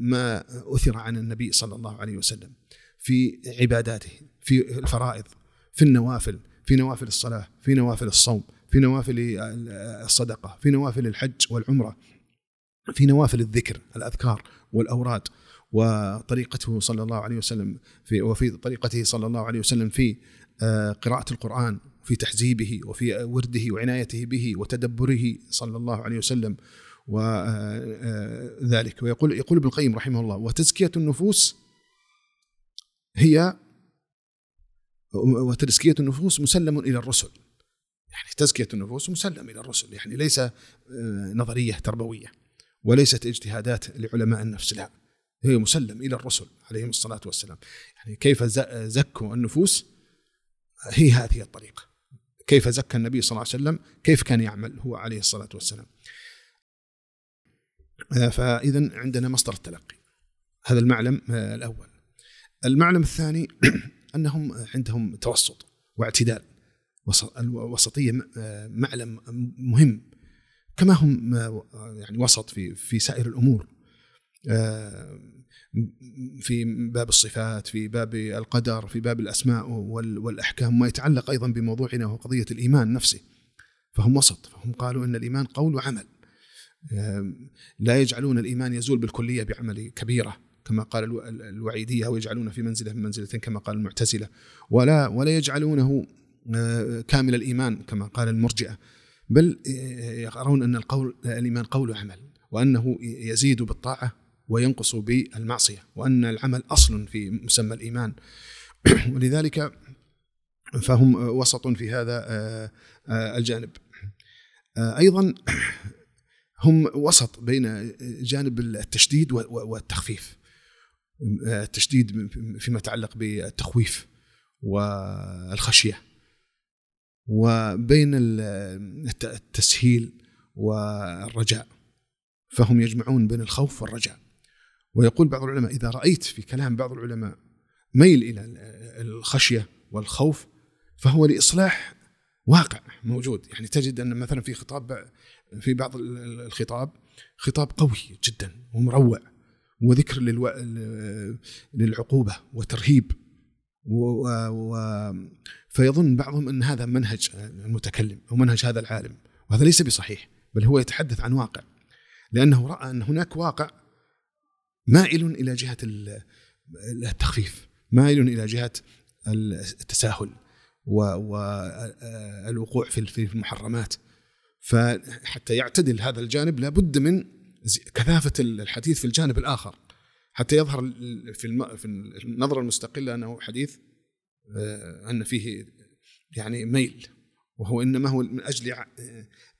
ما أثر عن النبي صلى الله عليه وسلم في عباداته في الفرائض في النوافل في نوافل الصلاة في نوافل الصوم في نوافل الصدقة في نوافل الحج والعمرة في نوافل الذكر الأذكار والأوراد. وطريقته صلى الله عليه وسلم في وفي طريقته صلى الله عليه وسلم في آه، قراءة القرآن في تحزيبه وفي ورده وعنايته به وتدبره صلى الله عليه وسلم. وذلك آه، ويقول يقول ابن القيم رحمه الله وتزكية النفوس هي وتزكية النفوس مسلم إلى الرسل. يعني تزكية النفوس مسلم إلى الرسل يعني ليس آه، نظرية تربوية وليست اجتهادات لعلماء النفس لا. هي مسلم إلى الرسل عليهم الصلاة والسلام. يعني كيف زكوا النفوس؟ هي هذه الطريقة. كيف زكى النبي صلى الله عليه وسلم؟ كيف كان يعمل هو عليه الصلاة والسلام؟ آه، فإذا عندنا مصدر التلقي. هذا المعلم آه، الأول. المعلم الثاني أنهم عندهم توسط واعتدال الوسطية معلم مهم. كما هم يعني وسط في في سائر الأمور آه، في باب الصفات في باب القدر في باب الأسماء والأحكام ما يتعلق أيضا بموضوعنا وهو قضيه الإيمان نفسه. فهم وسط فهم قالوا إن الإيمان قول وعمل. آه، لا يجعلون الإيمان يزول بالكلية بعمل كبيرة كما قال الوعيدية أو يجعلونه في منزلة من منزلتين كما قال المعتزلة. ولا ولا يجعلونه آه، كامل الإيمان كما قال المرجئة. بل يرون أن القول الإيمان قول وعمل وأنه يزيد بالطاعة وينقص بالمعصية وأن العمل أصل في مسمى الإيمان. ولذلك فهم وسط في هذا آه، آه، الجانب. أيضا هم وسط بين جانب التشديد والتخفيف. التشديد فيما يتعلق بالتخويف والخشية. وبين التسهيل والرجاء. فهم يجمعون بين الخوف والرجاء. ويقول بعض العلماء إذا رأيت في كلام بعض العلماء ميل إلى الخشية والخوف فهو لإصلاح واقع موجود. يعني تجد أن مثلا في خطاب في بعض الخطاب خطاب قوي جدا ومروع وذكر للعقوبة وترهيب و... و... فيظن بعضهم أن هذا منهج المتكلم أو منهج هذا العالم وهذا ليس بصحيح بل هو يتحدث عن واقع لأنه رأى أن هناك واقع مائل إلى جهة التخفيف مائل إلى جهة التساهل والوقوع في المحرمات. فحتى يعتدل هذا الجانب لابد من كثافة الحديث في الجانب الآخر. حتى يظهر في في النظرة المستقلة أنه حديث آه، أن فيه يعني ميل وهو إنما هو من أجل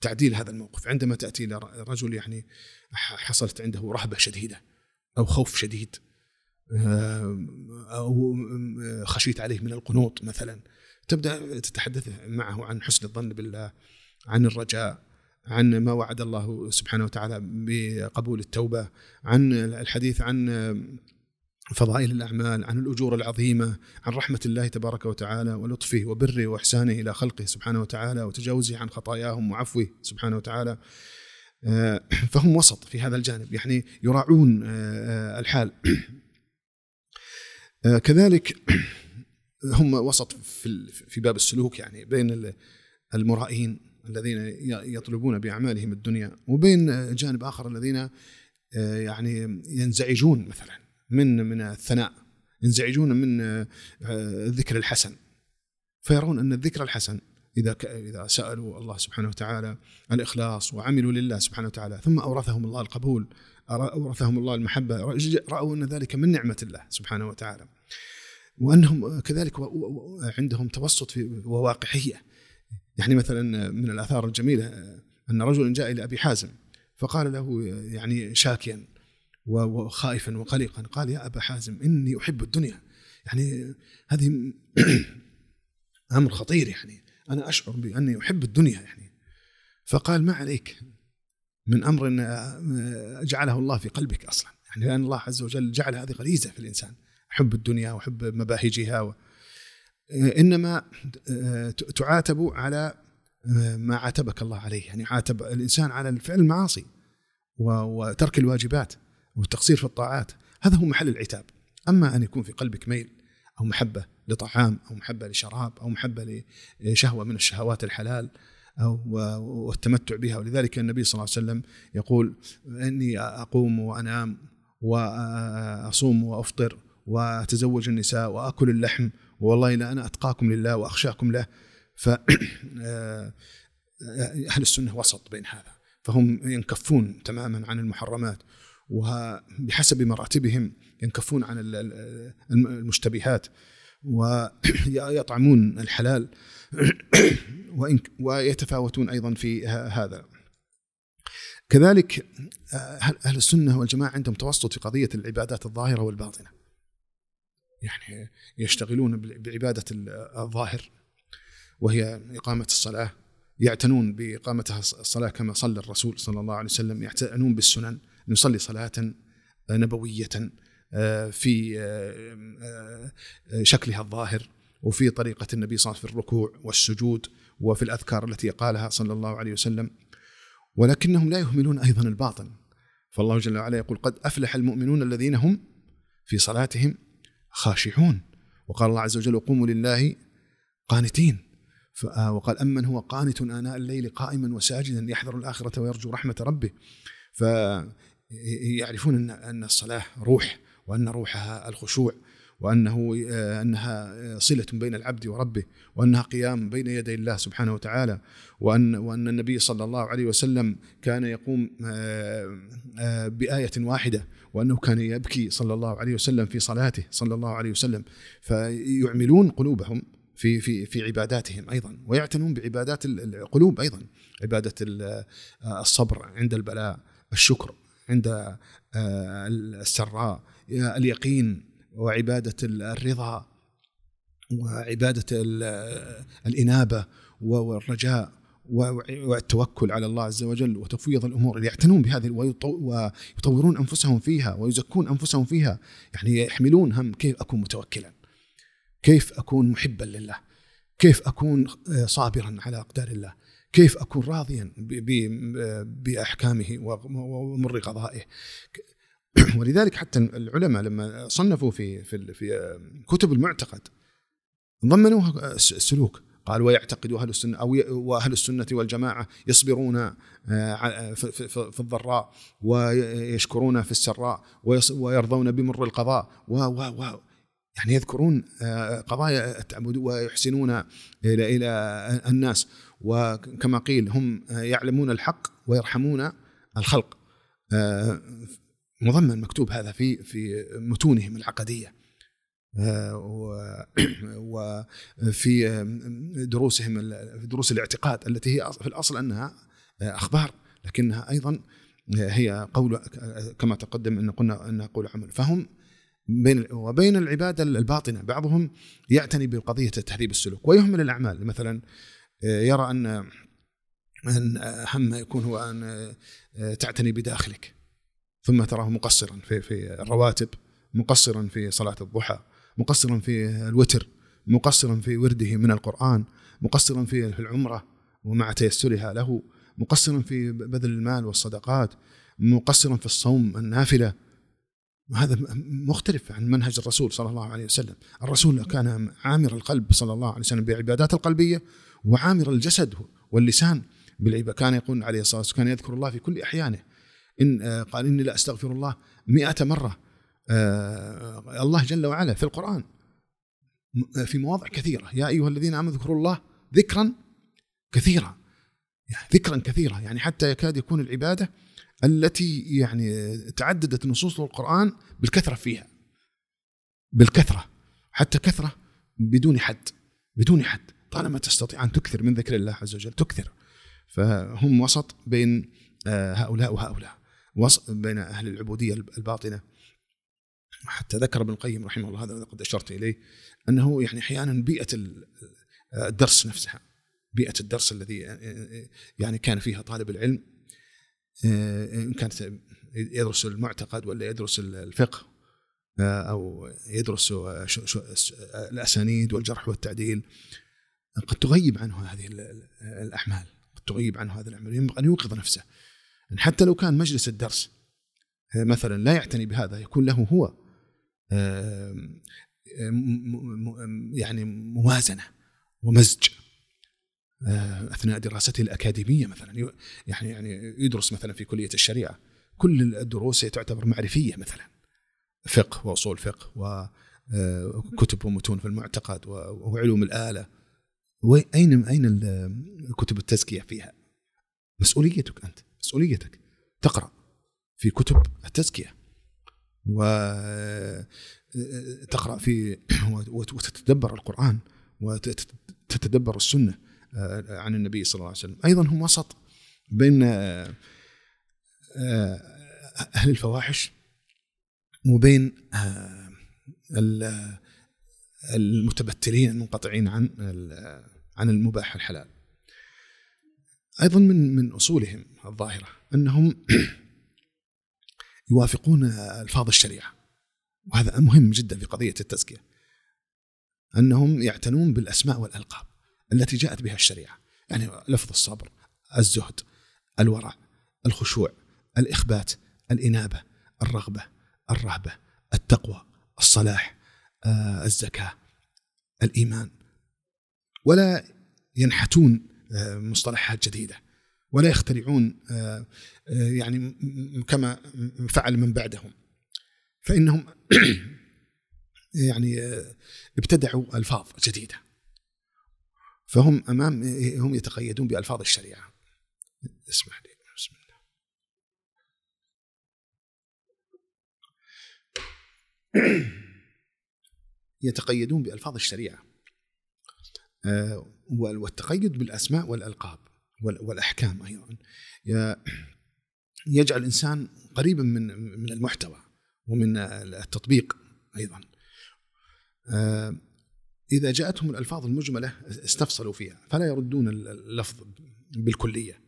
تعديل هذا الموقف. عندما تأتي إلى رجل يعني حصلت عنده رهبة شديدة أو خوف شديد أو خشيت عليه من القنوط مثلا تبدأ تتحدث معه عن حسن الظن بالله عن الرجاء عن ما وعد الله سبحانه وتعالى بقبول التوبة عن الحديث عن فضائل الأعمال عن الأجور العظيمة عن رحمة الله تبارك وتعالى ولطفه وبره وإحسانه إلى خلقه سبحانه وتعالى وتجاوزه عن خطاياهم وعفوه سبحانه وتعالى. آه، فهم وسط في هذا الجانب يعني يراعون آه، الحال. آه، كذلك هم وسط في باب السلوك يعني بين المرائين. الذين يطلبون بأعمالهم الدنيا وبين جانب آخر الذين يعني ينزعجون مثلا من من الثناء ينزعجون من الذكر الحسن. فيرون أن الذكر الحسن إذا إذا سألوا الله سبحانه وتعالى الإخلاص وعملوا لله سبحانه وتعالى ثم أورثهم الله القبول أورثهم الله المحبة رأوا أن ذلك من نعمة الله سبحانه وتعالى. وأنهم كذلك عندهم توسط في وواقعية. يعني مثلا من الآثار الجميلة أن رجلا جاء إلى أبي حازم فقال له يعني شاكيا وخائفا وقلقا قال يا أبا حازم إني أحب الدنيا يعني هذه أمر خطير يعني أنا أشعر بأني أحب الدنيا يعني فقال ما عليك من أمر جعله الله في قلبك أصلا يعني لأن الله عز وجل جعل هذه غريزة في الإنسان حب الدنيا وحب مباهجها. إنما تعاتب على ما عاتبك الله عليه. يعني عاتب الإنسان على الفعل المعاصي وترك الواجبات والتقصير في الطاعات. هذا هو محل العتاب. أما أن يكون في قلبك ميل أو محبة لطعام أو محبة لشراب أو محبة لشهوة من الشهوات الحلال أو والتمتع بها. ولذلك النبي صلى الله عليه وسلم يقول إني أقوم وأنام وأصوم وأفطر وأتزوج النساء وأكل اللحم والله لا أنا أتقاكم لله وأخشاكم له ف أهل السنة وسط بين هذا. فهم ينكفون تماما عن المحرمات وبحسب مراتبهم ينكفون عن المشتبهات ويطعمون الحلال ويتفاوتون أيضا في هذا. كذلك أهل السنة والجماعة عندهم توسط في قضية العبادات الظاهرة والباطنة. يعني يشتغلون بعبادة الظاهر وهي إقامة الصلاة. يعتنون بإقامتها الصلاة كما صلى الرسول صلى الله عليه وسلم. يعتنون بالسنن. نصلي نبوية آه، في آه، آه، شكلها الظاهر وفي طريقة النبي صلى الله عليه وسلم في الركوع والسجود وفي الأذكار التي قالها صلى الله عليه وسلم. ولكنهم لا يهملون أيضا الباطن. فالله جل وعلا يقول قد أفلح المؤمنون الذين هم في صلاتهم خاشعون. وقال الله عز وجل قوموا لله قانتين. وقال أمن هو قانت آناء الليل قائما وساجدا يحذر الآخرة ويرجو رحمة ربه. فيعرفون أن الصلاة روح وأن روحها الخشوع. وأنه آه، أنها صلة بين العبد وربه وأنها قيام بين يدي الله سبحانه وتعالى وأن وأن النبي صلى الله عليه وسلم كان يقوم آه، آه، بآية واحدة وأنه كان يبكي صلى الله عليه وسلم في صلاته صلى الله عليه وسلم فيعملون قلوبهم في في في عباداتهم أيضا ويعتنون بعبادات القلوب أيضا عبادة الصبر عند البلاء الشكر عند السراء اليقين وعبادة الرضا وعبادة الإنابة والرجاء والتوكل على الله عز وجل وتفويض الأمور يعتنون بهذه ويطورون أنفسهم فيها ويزكون أنفسهم فيها. يعني يحملون هم كيف أكون متوكلا كيف أكون محبا لله كيف أكون صابرا على أقدار الله كيف أكون راضيا بأحكامه ومر قضائه. ولذلك حتى العلماء لما صنفوا في في في كتب المعتقد ضمنوها السلوك. قال ويعتقد أهل السنة أو وأهل السنة والجماعة يصبرون آه، في الضراء ويشكرون في السراء ويرضون بمر القضاء و و يعني يذكرون آه، قضايا التعبد ويحسنون إلى إلى الناس. وكما قيل هم يعلمون الحق ويرحمون الخلق. آه، مضمن مكتوب هذا في في متونهم العقدية. آه، وفي دروسهم في دروس الاعتقاد التي هي في الأصل أنها أخبار لكنها أيضا هي قول كما تقدم أن قلنا انها قول عمل فهم بين وبين العبادة الباطنة بعضهم يعتني بقضية تهذيب السلوك ويهمل الأعمال. مثلا آه، يرى أن أن أهم ما يكون هو أن آه، تعتني بداخلك. ثم تراه مقصرا في في الرواتب مقصرا في صلاة الضحى مقصرا في الوتر مقصرا في ورده من القرآن مقصرا في العمرة ومع تيسرها له مقصرا في بذل المال والصدقات مقصرا في الصوم النافلة. وهذا مختلف عن منهج الرسول صلى الله عليه وسلم. الرسول كان عامر القلب صلى الله عليه وسلم بالعبادات القلبية وعامر الجسد واللسان بالعبادة كان يقول عليه الصلاة والسلام كان يذكر الله في كل أحيانه. إن آه، قال إني لا أستغفر الله مئة مرة. آه، الله جل وعلا في القرآن في مواضع كثيرة. يا أيها الذين آمنوا اذكروا الله ذكرا كثيرا. يعني ذكرا كثيرا. يعني حتى يكاد يكون العبادة التي يعني تعددت نصوص القرآن بالكثرة فيها. بالكثرة. حتى كثرة بدون حد. بدون حد. طالما تستطيع أن تكثر من ذكر الله عز وجل تكثر. فهم وسط بين آه، هؤلاء وهؤلاء. بين أهل العبودية الباطنة. حتى ذكر ابن القيم رحمه الله هذا قد أشرت إليه أنه يعني أحيانا بيئة الدرس نفسها بيئة الدرس الذي يعني كان فيها طالب العلم إن كانت يدرس المعتقد ولا يدرس الفقه أو يدرس الأسانيد والجرح والتعديل. قد تغيب عنه هذه الأعمال قد تغيب عنه هذه الأعمال ينبغي أن يوقظ نفسه. حتى لو كان مجلس الدرس مثلا لا يعتني بهذا يكون له هو يعني موازنة ومزج آه، أثناء دراسته الأكاديمية مثلا يعني يعني يدرس مثلا في كلية الشريعة. كل الدروس تعتبر معرفية مثلا فقه وأصول فقه وكتب آه، ومتون في المعتقد وعلوم الآلة. أين اين كتب التزكية فيها؟ مسؤوليتك أنت. مسؤوليتك. تقرأ في كتب التزكية. وتقرا في وتتدبر القرآن وتتدبر السنة عن النبي صلى الله عليه وسلم. أيضا هم وسط بين أهل الفواحش وبين المتبتلين المنقطعين عن عن المباح الحلال. أيضا من من أصولهم الظاهرة. أنهم يوافقون ألفاظ الشريعة. وهذا مهم جدا في قضية التزكية. أنهم يعتنون بالأسماء والألقاب التي جاءت بها الشريعة. يعني لفظ الصبر الزهد الورع الخشوع الإخبات الإنابة الرغبة الرهبة التقوى الصلاح آه، الزكاة الإيمان. ولا ينحتون آه، مصطلحات جديدة. ولا يخترعون آه، يعني كما فعل من بعدهم. فإنهم يعني ابتدعوا ألفاظ جديدة. فهم أمام هم يتقيدون بألفاظ الشريعة. اسمح لي. بسم الله. يتقيدون بألفاظ الشريعة. آه، والتقيد بالأسماء والألقاب. والأحكام أيضا. يجعل الإنسان قريبا من من المحتوى ومن التطبيق أيضا. آه، إذا جاءتهم الألفاظ المجملة استفصلوا فيها فلا يردون اللفظ بالكلية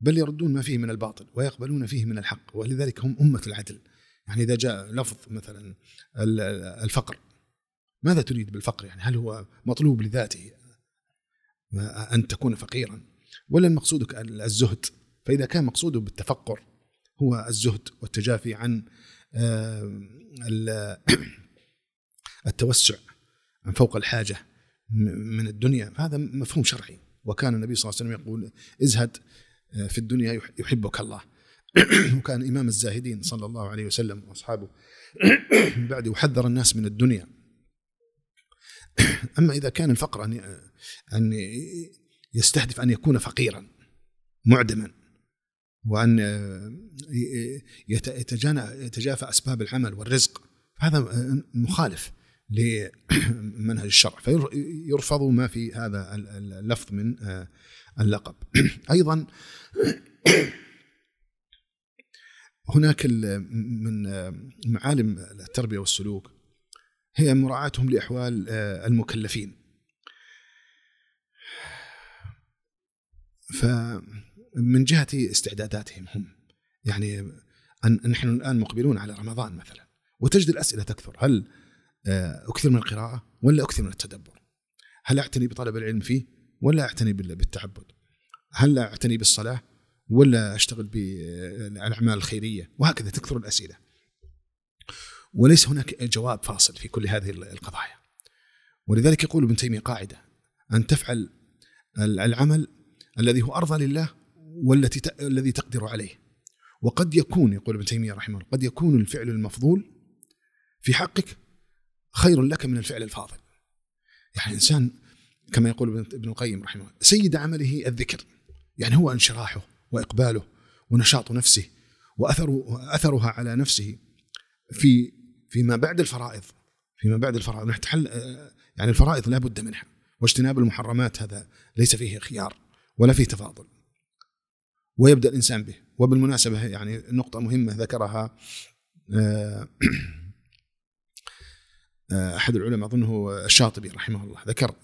بل يردون ما فيه من الباطل ويقبلون فيه من الحق ولذلك هم أمة العدل. يعني إذا جاء لفظ مثلا الفقر ماذا تريد بالفقر؟ يعني هل هو مطلوب لذاته؟ أن تكون فقيرا؟ ولا المقصود الزهد. فإذا كان مقصوده بالتفقر هو الزهد والتجافي عن التوسع من فوق الحاجة من الدنيا. هذا مفهوم شرعي. وكان النبي صلى الله عليه وسلم يقول ازهد آه، في الدنيا يحبك الله. وكان إمام الزاهدين صلى الله عليه وسلم وأصحابه بعد يحذر الناس من الدنيا. أما إذا كان الفقر أن أن يستهدف أن يكون فقيرا معدما وأن يتجافى أسباب العمل والرزق. هذا مخالف لمنهج الشرع. فيرفض ما في هذا اللفظ من آه، اللقب. أيضا هناك من آه، معالم التربية والسلوك هي مراعاتهم لأحوال آه، المكلفين. فمن جهة استعداداتهم هم يعني أن نحن الآن مقبلون على رمضان مثلا وتجد الأسئلة تكثر هل آه، أكثر من القراءة ولا أكثر من التدبر؟ هل أعتني بطلب العلم فيه ولا أعتني بالتعبد؟ هل أعتني بالصلاة ولا أشتغل بالاعمال الخيرية؟ وهكذا تكثر الأسئلة. وليس هناك جواب فاصل في كل هذه القضايا. ولذلك يقول ابن تيمية قاعدة أن تفعل العمل الذي هو أرضى لله والتي الذي تقدر عليه. وقد يكون يقول ابن تيمية رحمه الله قد يكون الفعل المفضول في حقك خير لك من الفعل الفاضل. يعني الانسان كما يقول ابن القيم رحمه الله سيد عمله الذكر يعني هو انشراحه وإقباله ونشاط نفسه وأثر اثرها على نفسه في فيما بعد الفرائض فيما بعد الفرائض نحن يعني الفرائض لا بد منها واجتناب المحرمات هذا ليس فيه خيار ولا فيه تفاضل. ويبدأ الإنسان به. وبالمناسبة يعني نقطة مهمة ذكرها آه، أحد العلماء أظنه الشاطبي رحمه الله ذكر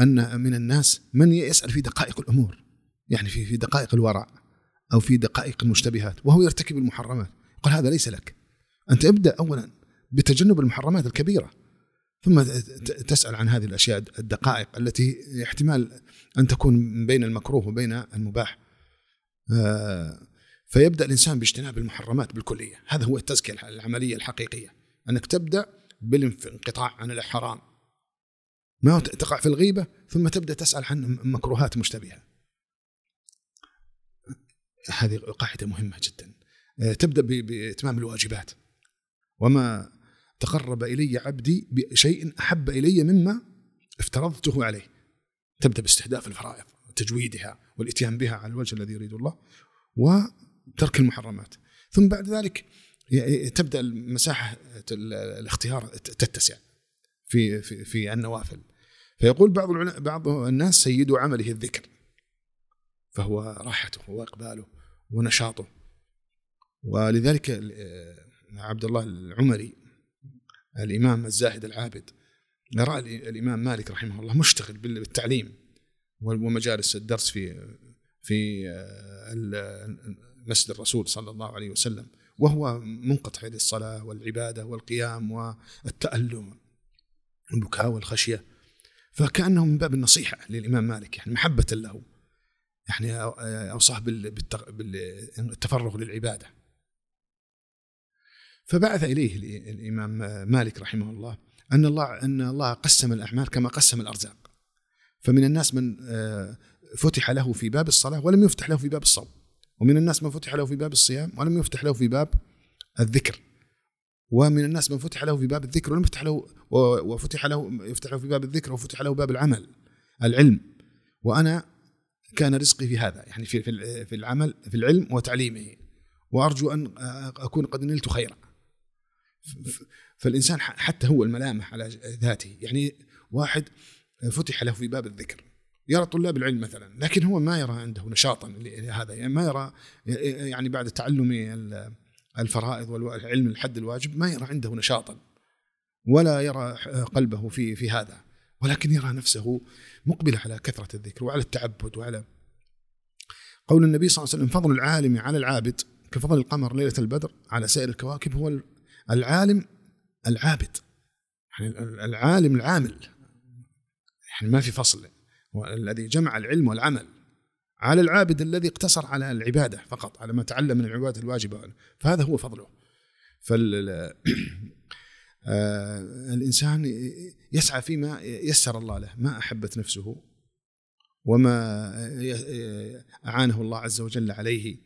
أن من الناس من يسأل في دقائق الأمور يعني في في دقائق الورع أو في دقائق المشتبهات وهو يرتكب المحرمات. يقول هذا ليس لك. أنت ابدأ اولا بتجنب المحرمات الكبيرة. ثم تسأل عن هذه الأشياء الدقائق التي احتمال أن تكون بين المكروه وبين المباح. آه، فيبدأ الإنسان باجتناب المحرمات بالكلية. هذا هو التزكية العملية الحقيقية. أنك تبدأ بالانقطاع عن الحرام. ما تقع في الغيبة ثم تبدأ تسأل عن مكروهات مشتبهة. هذه قاعدة مهمة جدا. آه، تبدأ بإتمام الواجبات. وما تقرب إلي عبدي بشيء أحب إلي مما افترضته عليه. تبدأ باستهداف الفرائض وتجويدها والإتيان بها على الوجه الذي يريد الله وترك المحرمات. ثم بعد ذلك تبدأ مساحه الاختيار تتسع في في في النوافل. فيقول بعض بعض الناس سيد عمله الذكر فهو راحته وإقباله ونشاطه. ولذلك عبد الله العمري الإمام الزاهد العابد. راى الإمام مالك رحمه الله مشتغل بالتعليم ومجالس الدرس في في مسجد الرسول صلى الله عليه وسلم. وهو منقطع للصلاه والعبادة والقيام والتألم والبكاء والخشية. فكانه من باب النصيحة للإمام مالك يعني محبة له. يعني أوصاه بالتفرغ للعبادة. فبعث إليه الإمام مالك رحمه الله أن الله أن الله قسم الأعمال كما قسم الأرزاق. فمن الناس من آه، فتح له في باب الصلاة ولم يفتح له في باب الصوم. ومن الناس من فتح له في باب الصيام ولم يفتح له في باب الذكر. ومن الناس من فتح له في باب الذكر ولم يفتح له وفتح له يفتح له في باب الذكر وفتح له باب العمل العلم. وأنا كان رزقي في هذا يعني في في العمل في العلم وتعليمه. وأرجو أن أكون قد نلت خيرا. فالإنسان حتى هو الملامح على ذاته. يعني واحد فتح له في باب الذكر. يرى طلاب العلم مثلا لكن هو ما يرى عنده نشاطا لهذا. يعني ما يرى يعني بعد تعلم الفرائض والعلم الحد الواجب ما يرى عنده نشاطا. ولا يرى قلبه في في هذا. ولكن يرى نفسه مقبل على كثرة الذكر وعلى التعبد وعلى قول النبي صلى الله عليه وسلم فضل العالم على العابد كفضل القمر ليلة البدر على سائر الكواكب هو العالم العابد. يعني العالم العامل. يعني ما في فصل. الذي جمع العلم والعمل على العابد الذي اقتصر على العبادة فقط على ما تعلم من العبادة الواجبة. فهذا هو فضله. فال آه، الإنسان يسعى فيما يسر الله له. ما أحبت نفسه وما أعانه الله عز وجل عليه.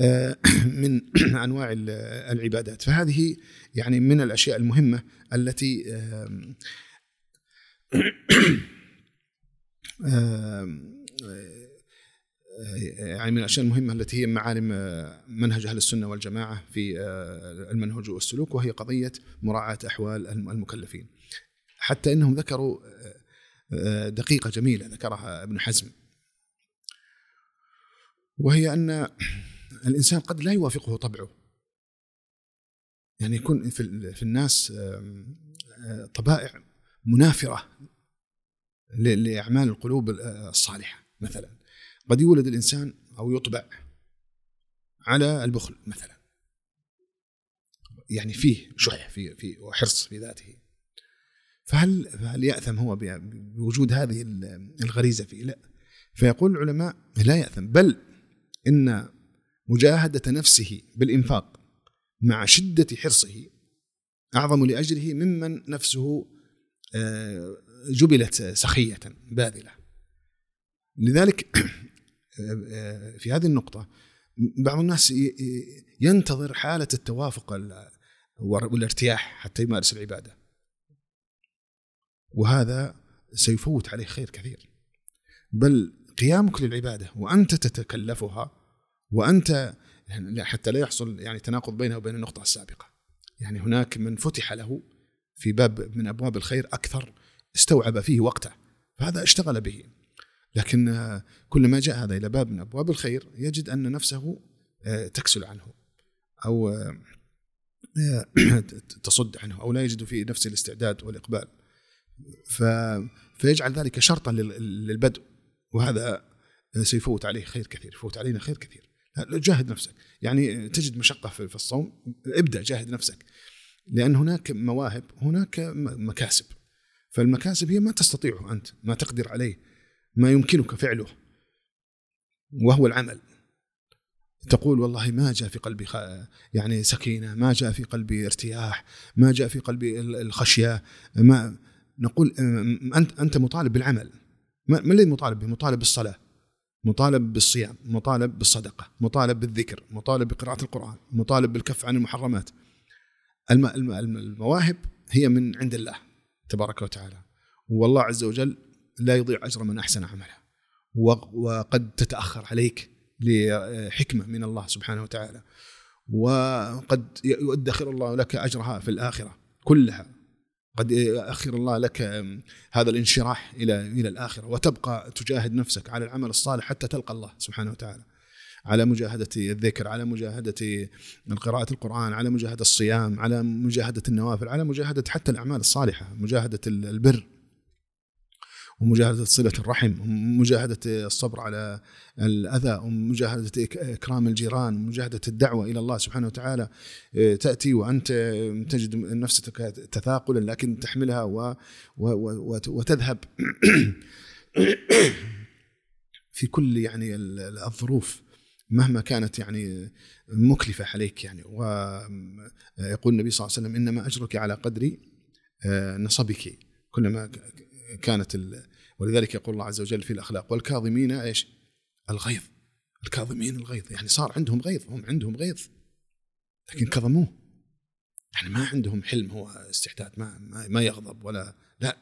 من أنواع العبادات فهذه يعني من الأشياء المهمة التي يعني من الأشياء المهمة التي هي معالم منهج أهل السنة والجماعة في المنهج والسلوك وهي قضية مراعاة أحوال المكلفين. حتى إنهم ذكروا دقيقة جميلة ذكرها ابن حزم وهي أن الإنسان قد لا يوافقه طبعه. يعني يكون في, في الناس آه، طبائع منافرة لأعمال القلوب آه، الصالحة مثلا. قد يولد الإنسان أو يطبع على البخل مثلا. يعني فيه شح في في وحرص في ذاته. فهل فهل يأثم هو بوجود هذه ال- الغريزة فيه؟ لا. فيقول العلماء لا يأثم بل إن مجاهدة نفسه بالإنفاق مع شدة حرصه أعظم لاجره ممن نفسه آه، جبلت سخية باذلة. لذلك آه، في هذه النقطة بعض الناس ينتظر حالة التوافق ال- والارتياح حتى يمارس العبادة. وهذا سيفوت عليه خير كثير. بل قيامك للعبادة وأنت تتكلفها وأنت حتى لا يحصل يعني تناقض بينه وبين النقطة السابقة. يعني هناك من فتح له في باب من أبواب الخير أكثر استوعب فيه وقته فهذا اشتغل به. لكن كلما جاء هذا إلى باب من أبواب الخير يجد أن نفسه آه، تكسل عنه أو آه، تصد عنه أو لا يجد في نفسه الاستعداد والإقبال. ف فيجعل ذلك شرطا لل- للبدء. وهذا سيفوت عليه خير كثير يفوت علينا خير كثير. جاهد نفسك. يعني تجد مشقة في الصوم ابدأ جاهد نفسك. لأن هناك مواهب هناك مكاسب. فالمكاسب هي ما تستطيعه أنت ما تقدر عليه ما يمكنك فعله. وهو العمل. تقول والله ما جاء في قلبي. يعني سكينة ما جاء في قلبي ارتياح ما جاء في قلبي ال- الخشية. ما نقول أنت أنت مطالب بالعمل. ما الذي مطالب به؟ مطالب بالصلاة. مطالب بالصيام مطالب بالصدقة مطالب بالذكر مطالب بقراءة القرآن مطالب بالكف عن المحرمات. الم... الم... الم- المواهب هي من عند الله تبارك وتعالى. والله عز وجل لا يضيع أجر من أحسن عملا وقد تتأخر عليك لحكمة من الله سبحانه وتعالى. وقد يؤدخر الله لك أجرها في الآخرة كلها. قد يؤخر الله لك هذا الانشراح إلى إلى الآخرة وتبقى تجاهد نفسك على العمل الصالح حتى تلقى الله سبحانه وتعالى. على مجاهدة الذكر على مجاهدة قراءة القرآن على مجاهدة الصيام على مجاهدة النوافل على مجاهدة حتى الأعمال الصالحة مجاهدة البر. ومجاهدة صلة الرحم ومجاهدة الصبر على الأذى ومجاهدة إك- إكرام الجيران ومجاهدة الدعوة إلى الله سبحانه وتعالى إيه، تأتي وأنت تجد نفسك تثاقلا لكن تحملها و و وتذهب في كل يعني ال- ال- الظروف مهما كانت يعني مكلفة عليك يعني ويقول النبي صلى الله عليه وسلم إنما أجرك على قدر آه، نصبك كلما كانت. ولذلك يقول الله عز وجل في الأخلاق والكاظمين إيش؟ الغيظ. الكاظمين الغيظ. يعني صار عندهم غيظ هم عندهم غيظ. لكن كظموه. يعني ما عندهم حلم هو استحداد ما ما, يغضب ولا لا.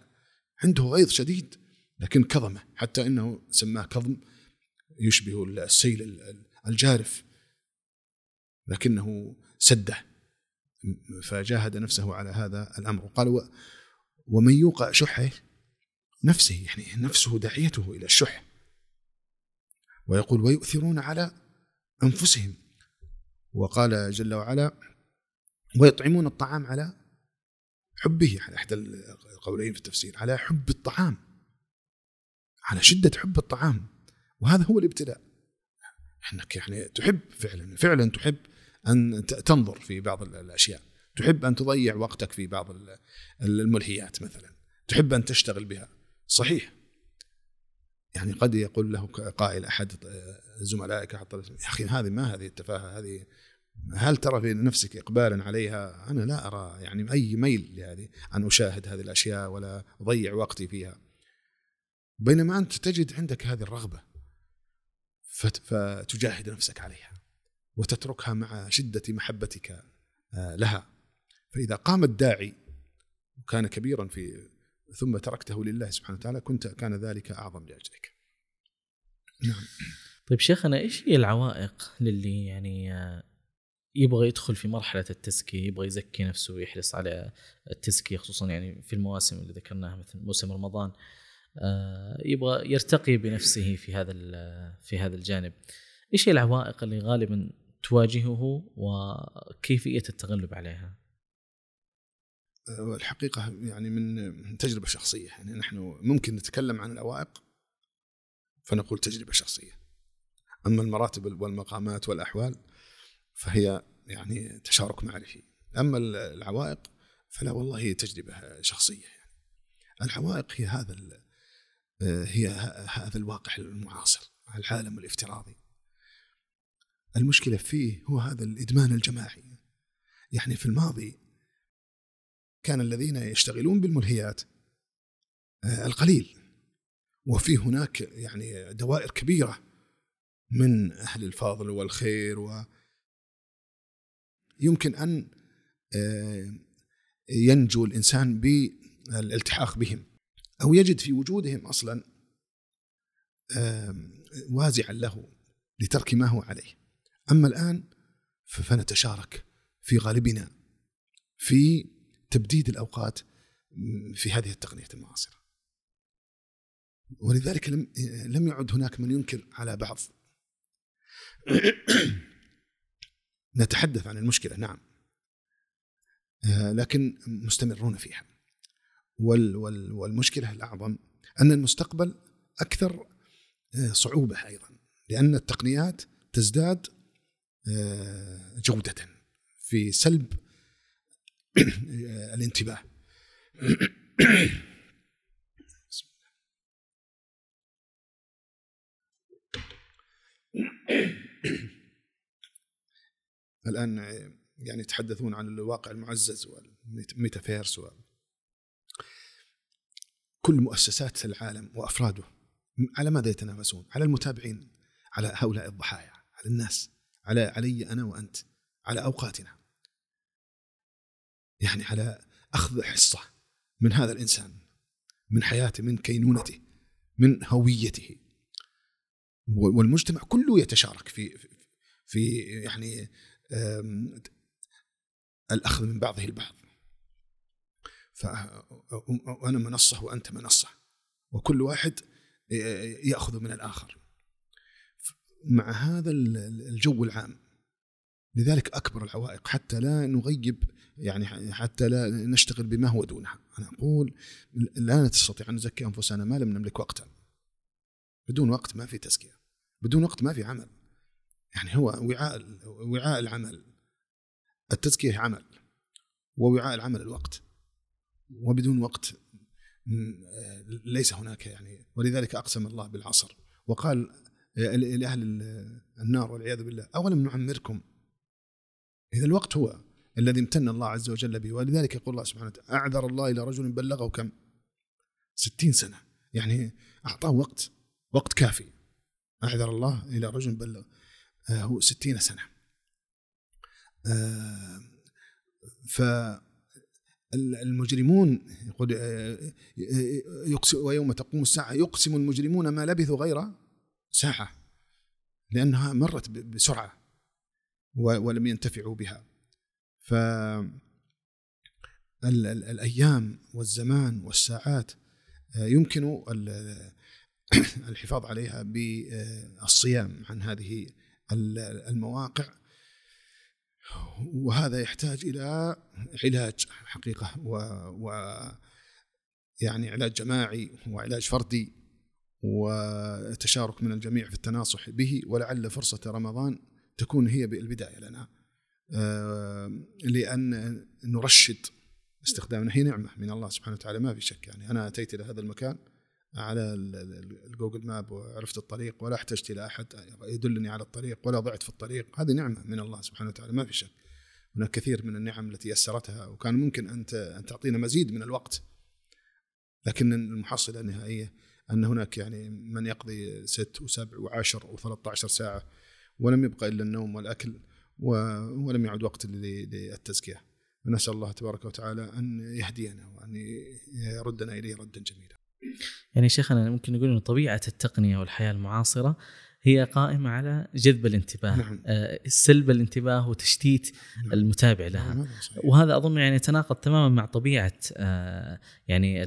عنده غيظ شديد. لكن كظمه. حتى إنه سماه كظم يشبه السيل ال- ال- الجارف. لكنه سده. فجاهد نفسه على هذا الأمر. وقال ومن يوقع شحه نفسه يعني نفسه داعيته إلى الشح. ويقول ويؤثرون على أنفسهم. وقال جل وعلا ويطعمون الطعام على حبه. على إحدى القولين في التفسير على حب الطعام على شدة حب الطعام. وهذا هو الابتلاء إنك يعني تحب فعلا فعلا تحب أن تنظر في بعض ال- الأشياء. تحب أن تضيع وقتك في بعض ال- الملهيات مثلا. تحب أن تشتغل بها. صحيح يعني قد يقول له قائل أحد زملائك أحد طلبة- يا أخي هذه ما هذه التفاهة هذه هل ترى في نفسك اقبالا عليها؟ أنا لا أرى يعني أي ميل لهذه أن أشاهد هذه الأشياء ولا أضيع وقتي فيها. بينما أنت تجد عندك هذه الرغبة فت- فتجاهد نفسك عليها وتتركها مع شدة محبتك آه، لها. فإذا قام الداعي وكان كبيرا في ثم تركته لله سبحانه وتعالى كنت كان ذلك أعظم لأجلك. نعم. طيب شيخنا إيش هي العوائق للي يعني آه، يبغى يدخل في مرحلة التزكية يبغى يزكي نفسه ويحرص على التزكية خصوصا يعني في المواسم اللي ذكرناها مثل موسم رمضان آه، يبغى يرتقي بنفسه في هذا في هذا الجانب إيش هي العوائق اللي غالبا تواجهه وكيفية التغلب عليها الحقيقة يعني من تجربة شخصية. يعني نحن ممكن نتكلم عن العوائق فنقول تجربة شخصية. أما المراتب والمقامات والأحوال فهي يعني تشارك معرفي أما العوائق فلا والله هي تجربة شخصية يعني. العوائق هي هذا هي هذا الواقع المعاصر العالم الافتراضي. المشكلة فيه هو هذا الإدمان الجماعي. يعني في الماضي كان الذين يشتغلون بالملهيات آه، القليل. وفي هناك يعني دوائر كبيرة من أهل الفضل والخير و يمكن أن آه، ينجو الإنسان بالالتحاق بهم أو يجد في وجودهم أصلا وازعا له لترك ما هو عليه. أما الآن فنتشارك في غالبنا في تبديد الأوقات في هذه التقنية المعاصرة. ولذلك لم لم يعد هناك من ينكر على بعض. نتحدث عن المشكلة نعم. آه، لكن مستمرون فيها. والمشكلة الأعظم أن المستقبل أكثر آه، صعوبة أيضا لأن التقنيات تزداد آه، جودة في سلب الانتباه الآن يعني يتحدثون عن الواقع المعزز والميتافيرس و كل مؤسسات العالم وأفراده على ماذا يتنافسون؟ على المتابعين على هؤلاء الضحايا على الناس على علي أنا وأنت على أوقاتنا يعني على أخذ حصة من هذا الإنسان من حياته من كينونته من هويته. والمجتمع كله يتشارك في في يعني الأخذ من بعضه البعض. فانا منصة وأنت منصة وكل واحد يأخذ من الآخر. مع هذا الجو العام لذلك أكبر العوائق حتى لا نغيب يعني حتى لا نشتغل بما هو دونها. أنا أقول لا نستطيع أن نزكي أنفسنا ما لم نملك وقتا. بدون وقت ما في تزكية. بدون وقت ما في عمل. يعني هو وعاء وعاء العمل. التزكية عمل. ووعاء العمل الوقت. وبدون وقت ليس هناك يعني. ولذلك أقسم الله بالعصر. وقال لأهل النار والعياذ بالله أولم نعمركم؟ إذا الوقت هو الذي امتن الله عز وجل به. ولذلك يقول الله سبحانه وتعالى أعذر الله إلى رجل بلغه كم؟ ستين سنة. يعني أعطاه وقت وقت كافي. أعذر الله إلى رجل بلغ آه، هو ستين سنة. آه، ف المجرمون يقول آه، ويوم تقوم الساعة يقسم المجرمون ما لبثوا غير ساعة لأنها مرت بسرعة ولم ينتفعوا بها. ف الأيام والزمان والساعات آه، يمكن الحفاظ عليها بالصيام عن هذه المواقع. وهذا يحتاج إلى علاج حقيقة و, و يعني علاج جماعي وعلاج فردي وتشارك من الجميع في التناصح به ولعل فرصة رمضان تكون هي البدايه لنا. آه، لأن نرشد استخدامنا هي نعمة من الله سبحانه وتعالى. ما في شك يعني. أنا أتيت إلى هذا المكان على الجوجل ماب وعرفت الطريق ولا احتجت إلى أحد يدلني على الطريق ولا ضعت في الطريق. هذه نعمة من الله سبحانه وتعالى. ما في شك. هناك كثير من النعم التي يسرتها وكان ممكن انت أن تعطينا مزيد من الوقت. لكن المحصلة النهائية أن هناك يعني من يقضي ست وسبع وعشر و13 ساعة ولم يبقى إلا النوم والأكل. ولم يعد وقت للتزكية فنسال الله تبارك وتعالى أن يهدينا وأن يردنا إليه ردا جميلا. يعني شيخنا ممكن نقول إن طبيعة التقنية والحياة المعاصرة هي قائمة على جذب الانتباه نعم. آه، سلب الانتباه وتشتيت نعم. المتابع لها نعم. وهذا أظن يعني يتناقض تماما مع طبيعة آه، يعني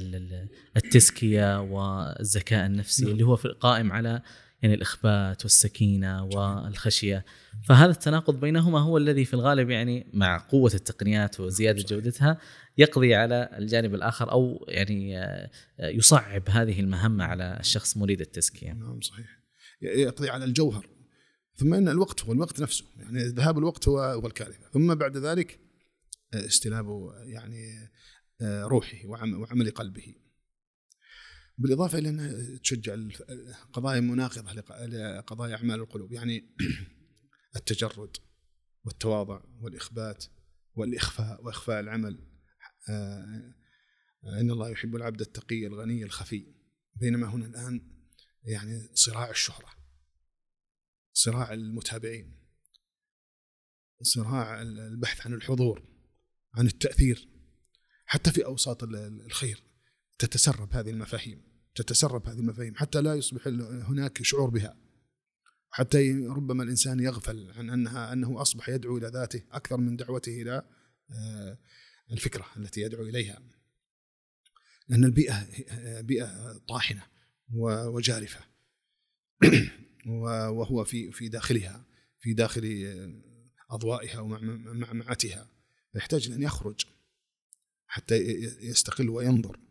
التزكية والذكاء النفسي نعم. اللي هو قائم على يعني الإخبات والسكينة والخشية. فهذا التناقض بينهما هو الذي في الغالب يعني مع قوة التقنيات وزيادة جودتها يقضي على الجانب الآخر أو يعني آه، يصعب هذه المهمة على الشخص مريد التزكية. نعم صحيح. يقضي على الجوهر. ثم إن الوقت هو الوقت نفسه. يعني ذهاب الوقت هو هو الكارثة. ثم بعد ذلك آه، استلاب يعني آه، روحه وعمل قلبه. بالإضافة إلى انها تشجع قضايا مناقضة لقضايا أعمال القلوب يعني التجرد والتواضع والإخبات والإخفاء وإخفاء العمل آه، إن الله يحب العبد التقي الغني الخفي. بينما هنا الآن يعني صراع الشهرة صراع المتابعين صراع البحث عن الحضور عن التأثير حتى في أوساط الخير. تتسرب هذه المفاهيم تتسرب هذه المفاهيم حتى لا يصبح هناك شعور بها. حتى ربما الإنسان يغفل عن انها أنه أصبح يدعو إلى ذاته أكثر من دعوته إلى آه، الفكرة التي يدعو إليها. لأن البيئة بيئة طاحنة وجارفة. وهو في في داخلها في داخل أضوائها ومعمعتها يحتاج أن يخرج حتى يستقل وينظر. آه، آه،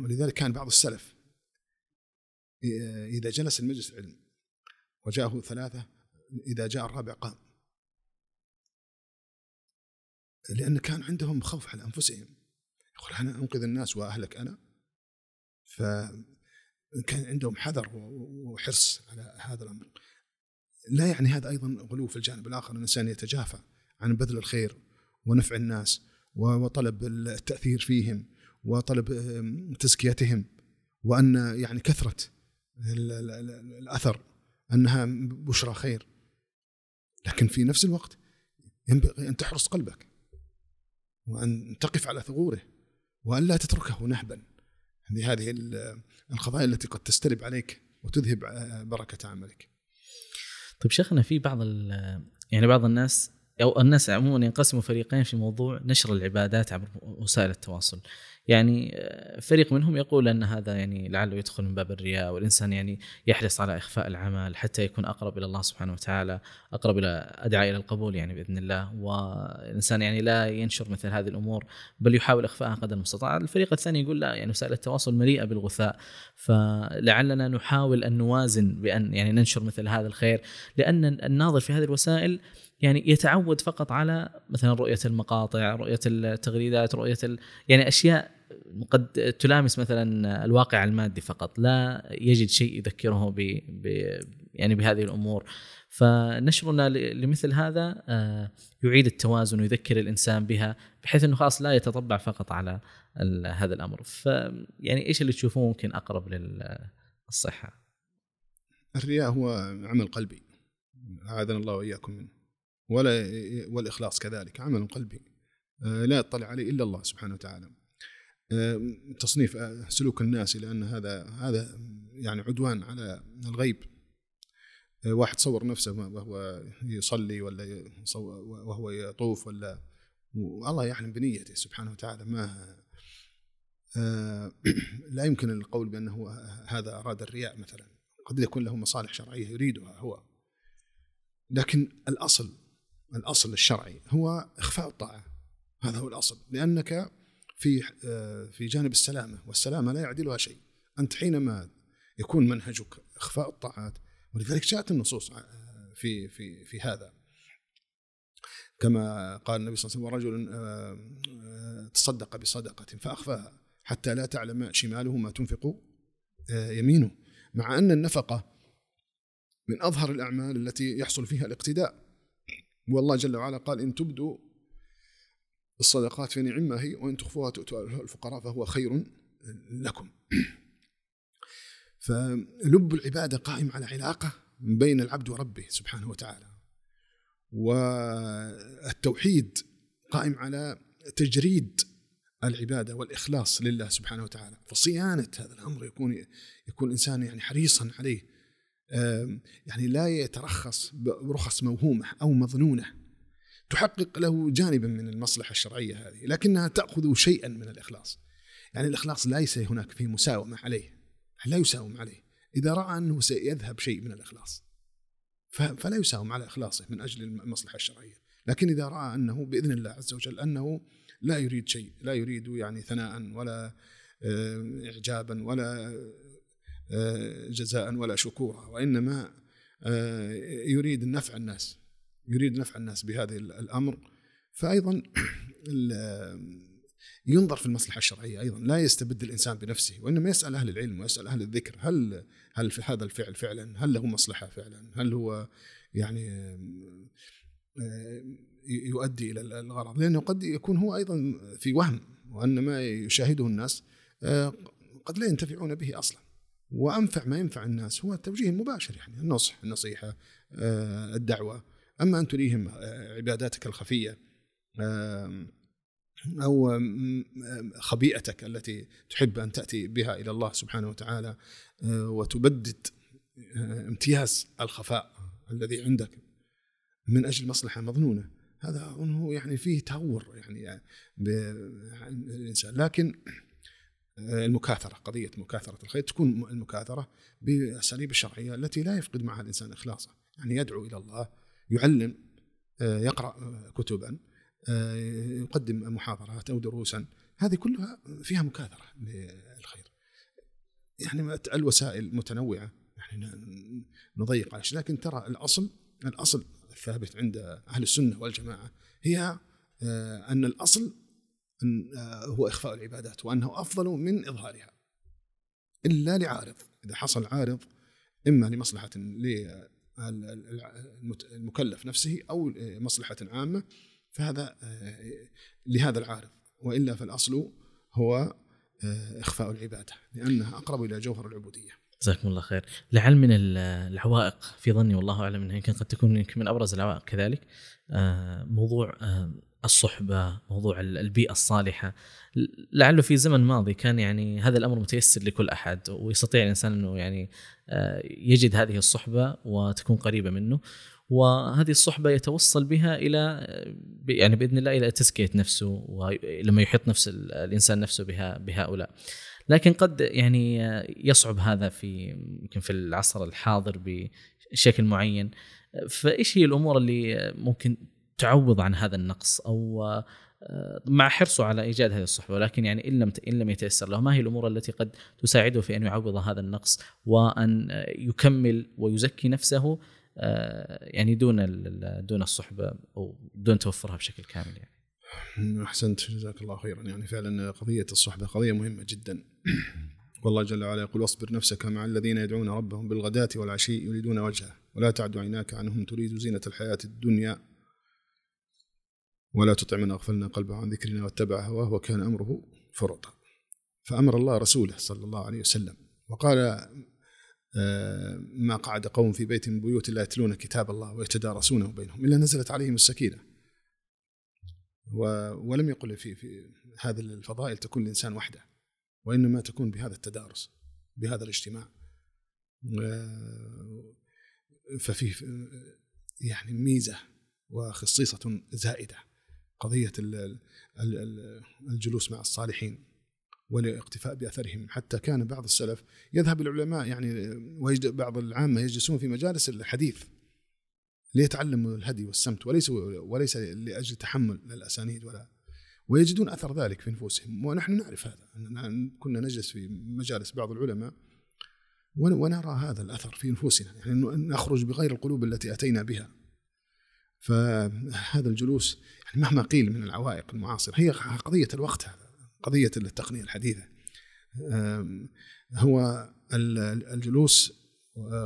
ولذلك كان بعض السلف إذا جلس المجلس العلم وجاءه ثلاثة إذا جاء الرابع قام. لأن كان عندهم خوف على أنفسهم. يقول أنا أنقذ الناس وأهلك أنا. فكان عندهم حذر وحرص على هذا الأمر. لا يعني هذا أيضا غلو في الجانب الآخر الإنسان يتجافى عن بذل الخير ونفع الناس. وطلب التأثير فيهم وطلب تزكيتهم وأن يعني كثرة الأثر أنها بشرى خير. لكن في نفس الوقت ينبغي أن تحرص قلبك وأن تقف على ثغوره وأن لا تتركه نهبا. بهذه القضايا التي قد تستلب عليك وتذهب بركة عملك. طيب شيخنا في بعض يعني بعض الناس أو الناس عموما ينقسموا فريقين في موضوع نشر العبادات عبر وسائل التواصل. يعني آه، فريق منهم يقول أن هذا يعني لعله يدخل من باب الرياء والإنسان يعني يحرص على إخفاء العمل حتى يكون أقرب إلى الله سبحانه وتعالى، أقرب إلى أدعى إلى القبول يعني بإذن الله، والإنسان يعني لا ينشر مثل هذه الأمور بل يحاول اخفائها قدر المستطاع. الفريق الثاني يقول لا يعني وسائل التواصل مليئة بالغثاء فلعلنا نحاول أن نوازن بأن يعني ننشر مثل هذا الخير لأن الناظر في هذه الوسائل يعني يتعود فقط على مثلا رؤية المقاطع، رؤية التغريدات، رؤية ال... يعني أشياء قد تلامس مثلا الواقع المادي فقط، لا يجد شيء يذكره ب... ب... يعني بهذه الأمور. فنشرنا لمثل هذا آه، يعيد التوازن ويذكر الإنسان بها بحيث إنه خلاص لا يتطبع فقط على هذا الأمر. فيعني إيش اللي تشوفوه ممكن أقرب للصحة؟ الرياء هو عمل قلبي أعاذنا الله وإياكم منه. ولا والإخلاص كذلك عمل قلبي. آه، لا يطلع عليه إلا الله سبحانه وتعالى. آه، تصنيف آه، سلوك الناس إلى أن هذا هذا يعني عدوان على الغيب. واحد صور نفسه وهو يصلي ولا وهو يطوف ولا الله يعلم بنيته سبحانه وتعالى ما لا يمكن القول بأنه هذا أراد الرياء مثلا. قد يكون له مصالح شرعية يريدها هو. لكن الأصل الأصل الشرعي هو إخفاء الطاعة. هذا هو الأصل. لأنك في آه، في جانب السلامة والسلامة لا يعدلها شيء. أنت حينما يكون منهجك إخفاء الطاعات ولذلك جاءت النصوص آه، في في في هذا. كما قال النبي صلى الله عليه وسلم ورجل آه، تصدق بصدقة فأخفاها حتى لا تعلم شماله ما تنفق يمينه. مع أن النفقة من أظهر الأعمال التي يحصل فيها الاقتداء. والله جل وعلا قال إن تبدوا الصدقات فنعما هي وإن تخفوها تؤتوا الفقراء فهو خير لكم. فلب العبادة قائم على علاقة بين العبد وربه سبحانه وتعالى. والتوحيد قائم على تجريد العبادة والإخلاص لله سبحانه وتعالى. فصيانة هذا الأمر يكون يكون الإنسان يعني حريصا عليه. يعني لا يترخص برخص موهومه أو مظنونه. تحقق له جانبا من المصلحة الشرعية هذه لكنها تأخذ شيئا من الإخلاص. يعني الإخلاص ليس هناك فيه مساومة عليه لا يساوم عليه. إذا رأى أنه سيذهب شيء من الإخلاص فلا يساوم على إخلاصه من أجل المصلحة الشرعية. لكن إذا رأى أنه بإذن الله عز وجل أنه لا يريد شيء لا يريد يعني ثناء ولا اعجابا ولا جزاء ولا شكورا وإنما آه، يريد نفع الناس يريد نفع الناس بهذا الأمر. فايضا ينظر في المصلحة الشرعية أيضا لا يستبد الإنسان بنفسه وإنما يسأل أهل العلم ويسأل أهل الذكر هل هل في هذا الفعل فعلا؟ هل له مصلحة فعلا؟ هل هو يعني يؤدي إلى الغرض؟ لأنه قد يكون هو أيضا في وهم وان ما يشاهده الناس قد لا ينتفعون به أصلا. وأنفع ما ينفع الناس هو التوجيه المباشر يعني النصح النصيحة الدعوة. أما أن تريهم عباداتك الخفية أو خبيئتك التي تحب أن تأتي بها إلى الله سبحانه وتعالى وتبدد امتياز الخفاء الذي عندك من أجل مصلحة مظنونة. هذا هو يعني فيه تهور يعني بالانسان لكن المكاثرة قضية مكاثرة الخير تكون المكاثرة بالأساليب الشرعية التي لا يفقد معها الإنسان إخلاصه. يعني يدعو إلى الله يعلم يقرأ كتبا يقدم محاضرات أو دروسا. هذه كلها فيها مكاثرة للخير. يعني الوسائل متنوعة. يعني نضيق على لكن ترى الأصل الأصل الثابت عند أهل السنة والجماعة هي آه، أن الأصل آه، هو إخفاء العبادات وأنه أفضل من إظهارها. إلا لعارض. إذا حصل عارض إما لمصلحة للمكلف نفسه أو مصلحة عامة فهذا آه، لهذا العارض. وإلا فالأصل هو إخفاء العبادة لأنها أقرب إلى جوهر العبودية. جزاكم الله خير. لعل من العوائق في ظني والله أعلم إنها يمكن قد تكون من أبرز العوائق كذلك آه، موضوع آه، الصحبة موضوع البيئة الصالحة. لعله في زمن ماضي كان يعني هذا الأمر متيسر لكل أحد ويستطيع الإنسان إنه يعني آه، يجد هذه الصحبة وتكون قريبة منه. وهذه الصحبة يتوصل بها إلى يعني بإذن الله إلى تزكية نفسه ولما يحيط نفس الإنسان نفسه بها بهؤلاء. لكن قد يعني يصعب هذا في يمكن في العصر الحاضر بشكل معين. فإيش هي الأمور اللي ممكن تعوض عن هذا النقص أو مع حرصه على إيجاد هذه الصحبة ولكن يعني إن لم إن لم يتيسر له. ما هي الأمور التي قد تساعده في أن يعوض هذا النقص وأن يكمل ويزكي نفسه يعني دون دون الصحبة أو دون توفرها بشكل كامل يعني. أحسنت. جزاك الله خيرا. يعني فعلا قضية الصحبة قضية مهمة جدا. والله جل وعلا يقول واصبر نفسك مع الذين يدعون ربهم بالغداة والعشي يريدون وجهه ولا تعد عيناك عنهم تريد زينة الحياة الدنيا ولا تطع من أغفلنا قلبه عن ذكرنا واتبع هواه وكان أمره فرطا. فأمر الله رسوله صلى الله عليه وسلم. وقال آه، ما قعد قوم في بيت من بيوت الله يتلون كتاب الله ويتدارسونه بينهم إلا نزلت عليهم السكينة. ولم يقل في في هذه الفضائل تكون الإنسان وحده وإنما تكون بهذا التدارس بهذا الاجتماع. ففيه يعني ميزة وخصيصة زائدة. قضية الجلوس مع الصالحين والاقتفاء بأثرهم. حتى كان بعض السلف يذهب العلماء يعني ويجد بعض العامة يجلسون في مجالس الحديث ليتعلموا الهدي والسمت وليس وليس لأجل تحمل الأسانيد ولا ويجدون أثر ذلك في نفوسهم. ونحن نعرف هذا. كنا نجلس في مجالس بعض العلماء ونرى هذا الأثر في نفوسنا. يعني نخرج بغير القلوب التي أتينا بها. فهذا الجلوس يعني مهما قيل من العوائق المعاصرة هي قضية الوقت هذا قضية التقنية الحديثة. هو الجلوس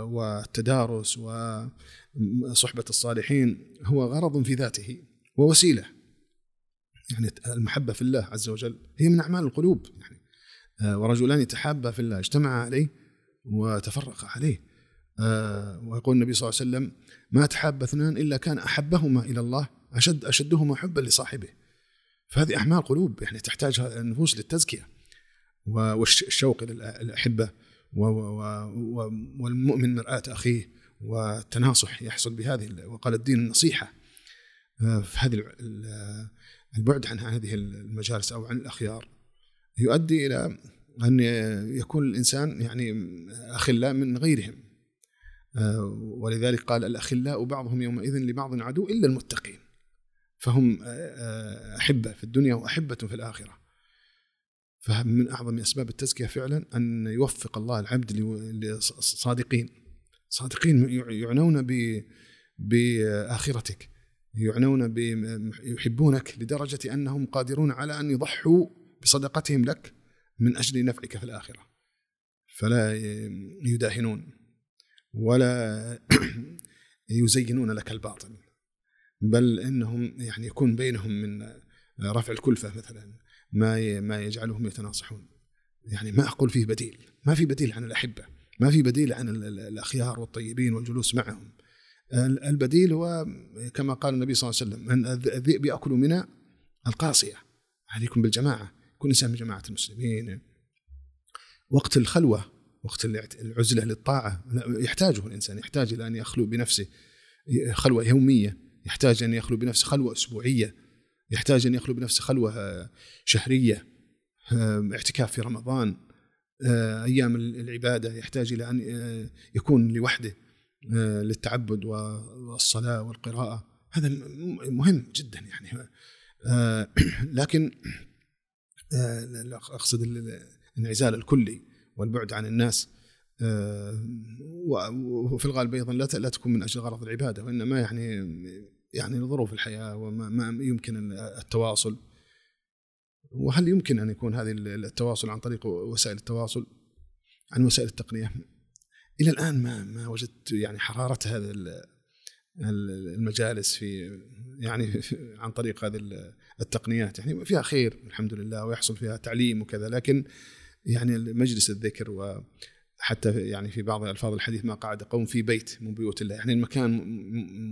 والتدارس وصحبة الصالحين هو غرض في ذاته ووسيلة. يعني المحبة في الله عز وجل هي من أعمال القلوب. يعني آه، ورجلان يتحابا في الله اجتمعا عليه وتفرقا عليه. آه، ويقول النبي صلى الله عليه وسلم ما تحاب اثنان إلا كان أحبهما إلى الله أشد أشدهما حبا لصاحبه. فهذه أعمال قلوب يعني تحتاج النفوس للتزكية والشوق إلى الأحبة والمؤمن مرآة أخيه والتناصح يحصل بهذه وقال الدين النصيحة. آه، هذه البعد عن هذه المجالس أو عن الأخيار يؤدي إلى أن يكون الإنسان يعني أخلاء من غيرهم. ولذلك قال الأخلاء بعضهم يومئذ لبعض عدو إلا المتقين. فهم آه، أحبة في الدنيا وأحبة في الآخرة. فمن أعظم أسباب التزكية فعلا أن يوفق الله العبد لصادقين. صادقين يعنون بآخرتك. يعنون يحبونك لدرجة أنهم قادرون على أن يضحوا بصدقتهم لك من أجل نفعك في الآخرة. فلا يداهنون. ولا يزينون لك الباطل بل إنهم يعني يكون بينهم من رفع الكلفة مثلا ما ما يجعلهم يتناصحون. يعني ما أقول فيه بديل ما في بديل عن الأحبة ما في بديل عن الأخيار والطيبين والجلوس معهم. البديل هو كما قال النبي صلى الله عليه وسلم أن الذئب يأكل من القاصية. عليكم بالجماعة كل إنسان من جماعة المسلمين. وقت الخلوة وقت العزلة للطاعة. يحتاجه الإنسان يحتاج إلى أن يخلو بنفسه خلوة يومية يحتاج أن يخلو بنفسه خلوة أسبوعية يحتاج أن يخلو بنفسه خلوة شهرية اعتكاف في رمضان أيام العبادة. يحتاج إلى أن يكون لوحده للتعبد والصلاة والقراءة. هذا مهم جدا يعني. لكن أقصد الانعزال الكلي. والبعد عن الناس وفي الغالب أيضا لا لا تكون من أجل غرض العبادة وإنما يعني يعني ظروف الحياة وما ما يمكن التواصل. وهل يمكن أن يكون هذه التواصل عن طريق وسائل التواصل؟ عن وسائل التقنية؟ إلى الآن ما ما وجدت يعني حرارة هذا المجالس في يعني عن طريق هذه التقنيات. يعني فيها خير الحمد لله ويحصل فيها تعليم وكذا لكن يعني مجلس الذكر وحتى يعني في بعض الفاظ الحديث ما قعد قوم في بيت من بيوت الله. يعني المكان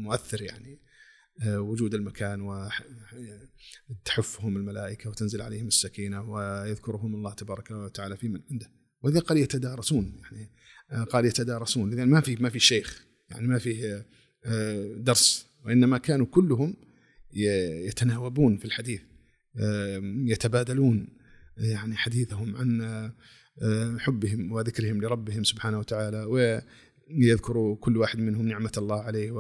مؤثر يعني. آه، وجود المكان وتحفهم الملائكة وتنزل عليهم السكينة ويذكرهم الله تبارك وتعالى في من عنده. واذا قال يتدارسون يعني آه، قال يتدارسون. اذا ما في ما في شيخ يعني ما فيه آه، درس. وإنما كانوا كلهم يتناوبون في الحديث يتبادلون. يعني حديثهم عن آه، حبهم وذكرهم لربهم سبحانه وتعالى ويذكر كل واحد منهم نعمة الله عليه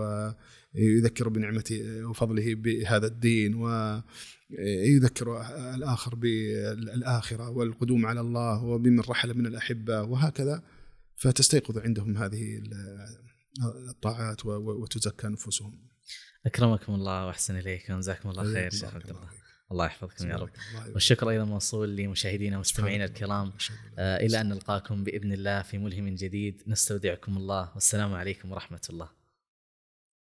ويذكر بنعمة وفضله بهذا الدين ويذكر الآخر بالآخرة والقدوم على الله وبمن رحل من الأحبة وهكذا. فتستيقظ عندهم هذه الطاعات وتزكى نفوسهم. أكرمكم الله وأحسن إليكم جزاكم الله خير شيخ عبد الله الله يحفظكم يا رب. والشكر أيضا موصول لمشاهدينا ومستمعينا الكرام. آه إلى أن نلقاكم بإذن الله في ملهم جديد. نستودعكم الله. والسلام عليكم ورحمة الله.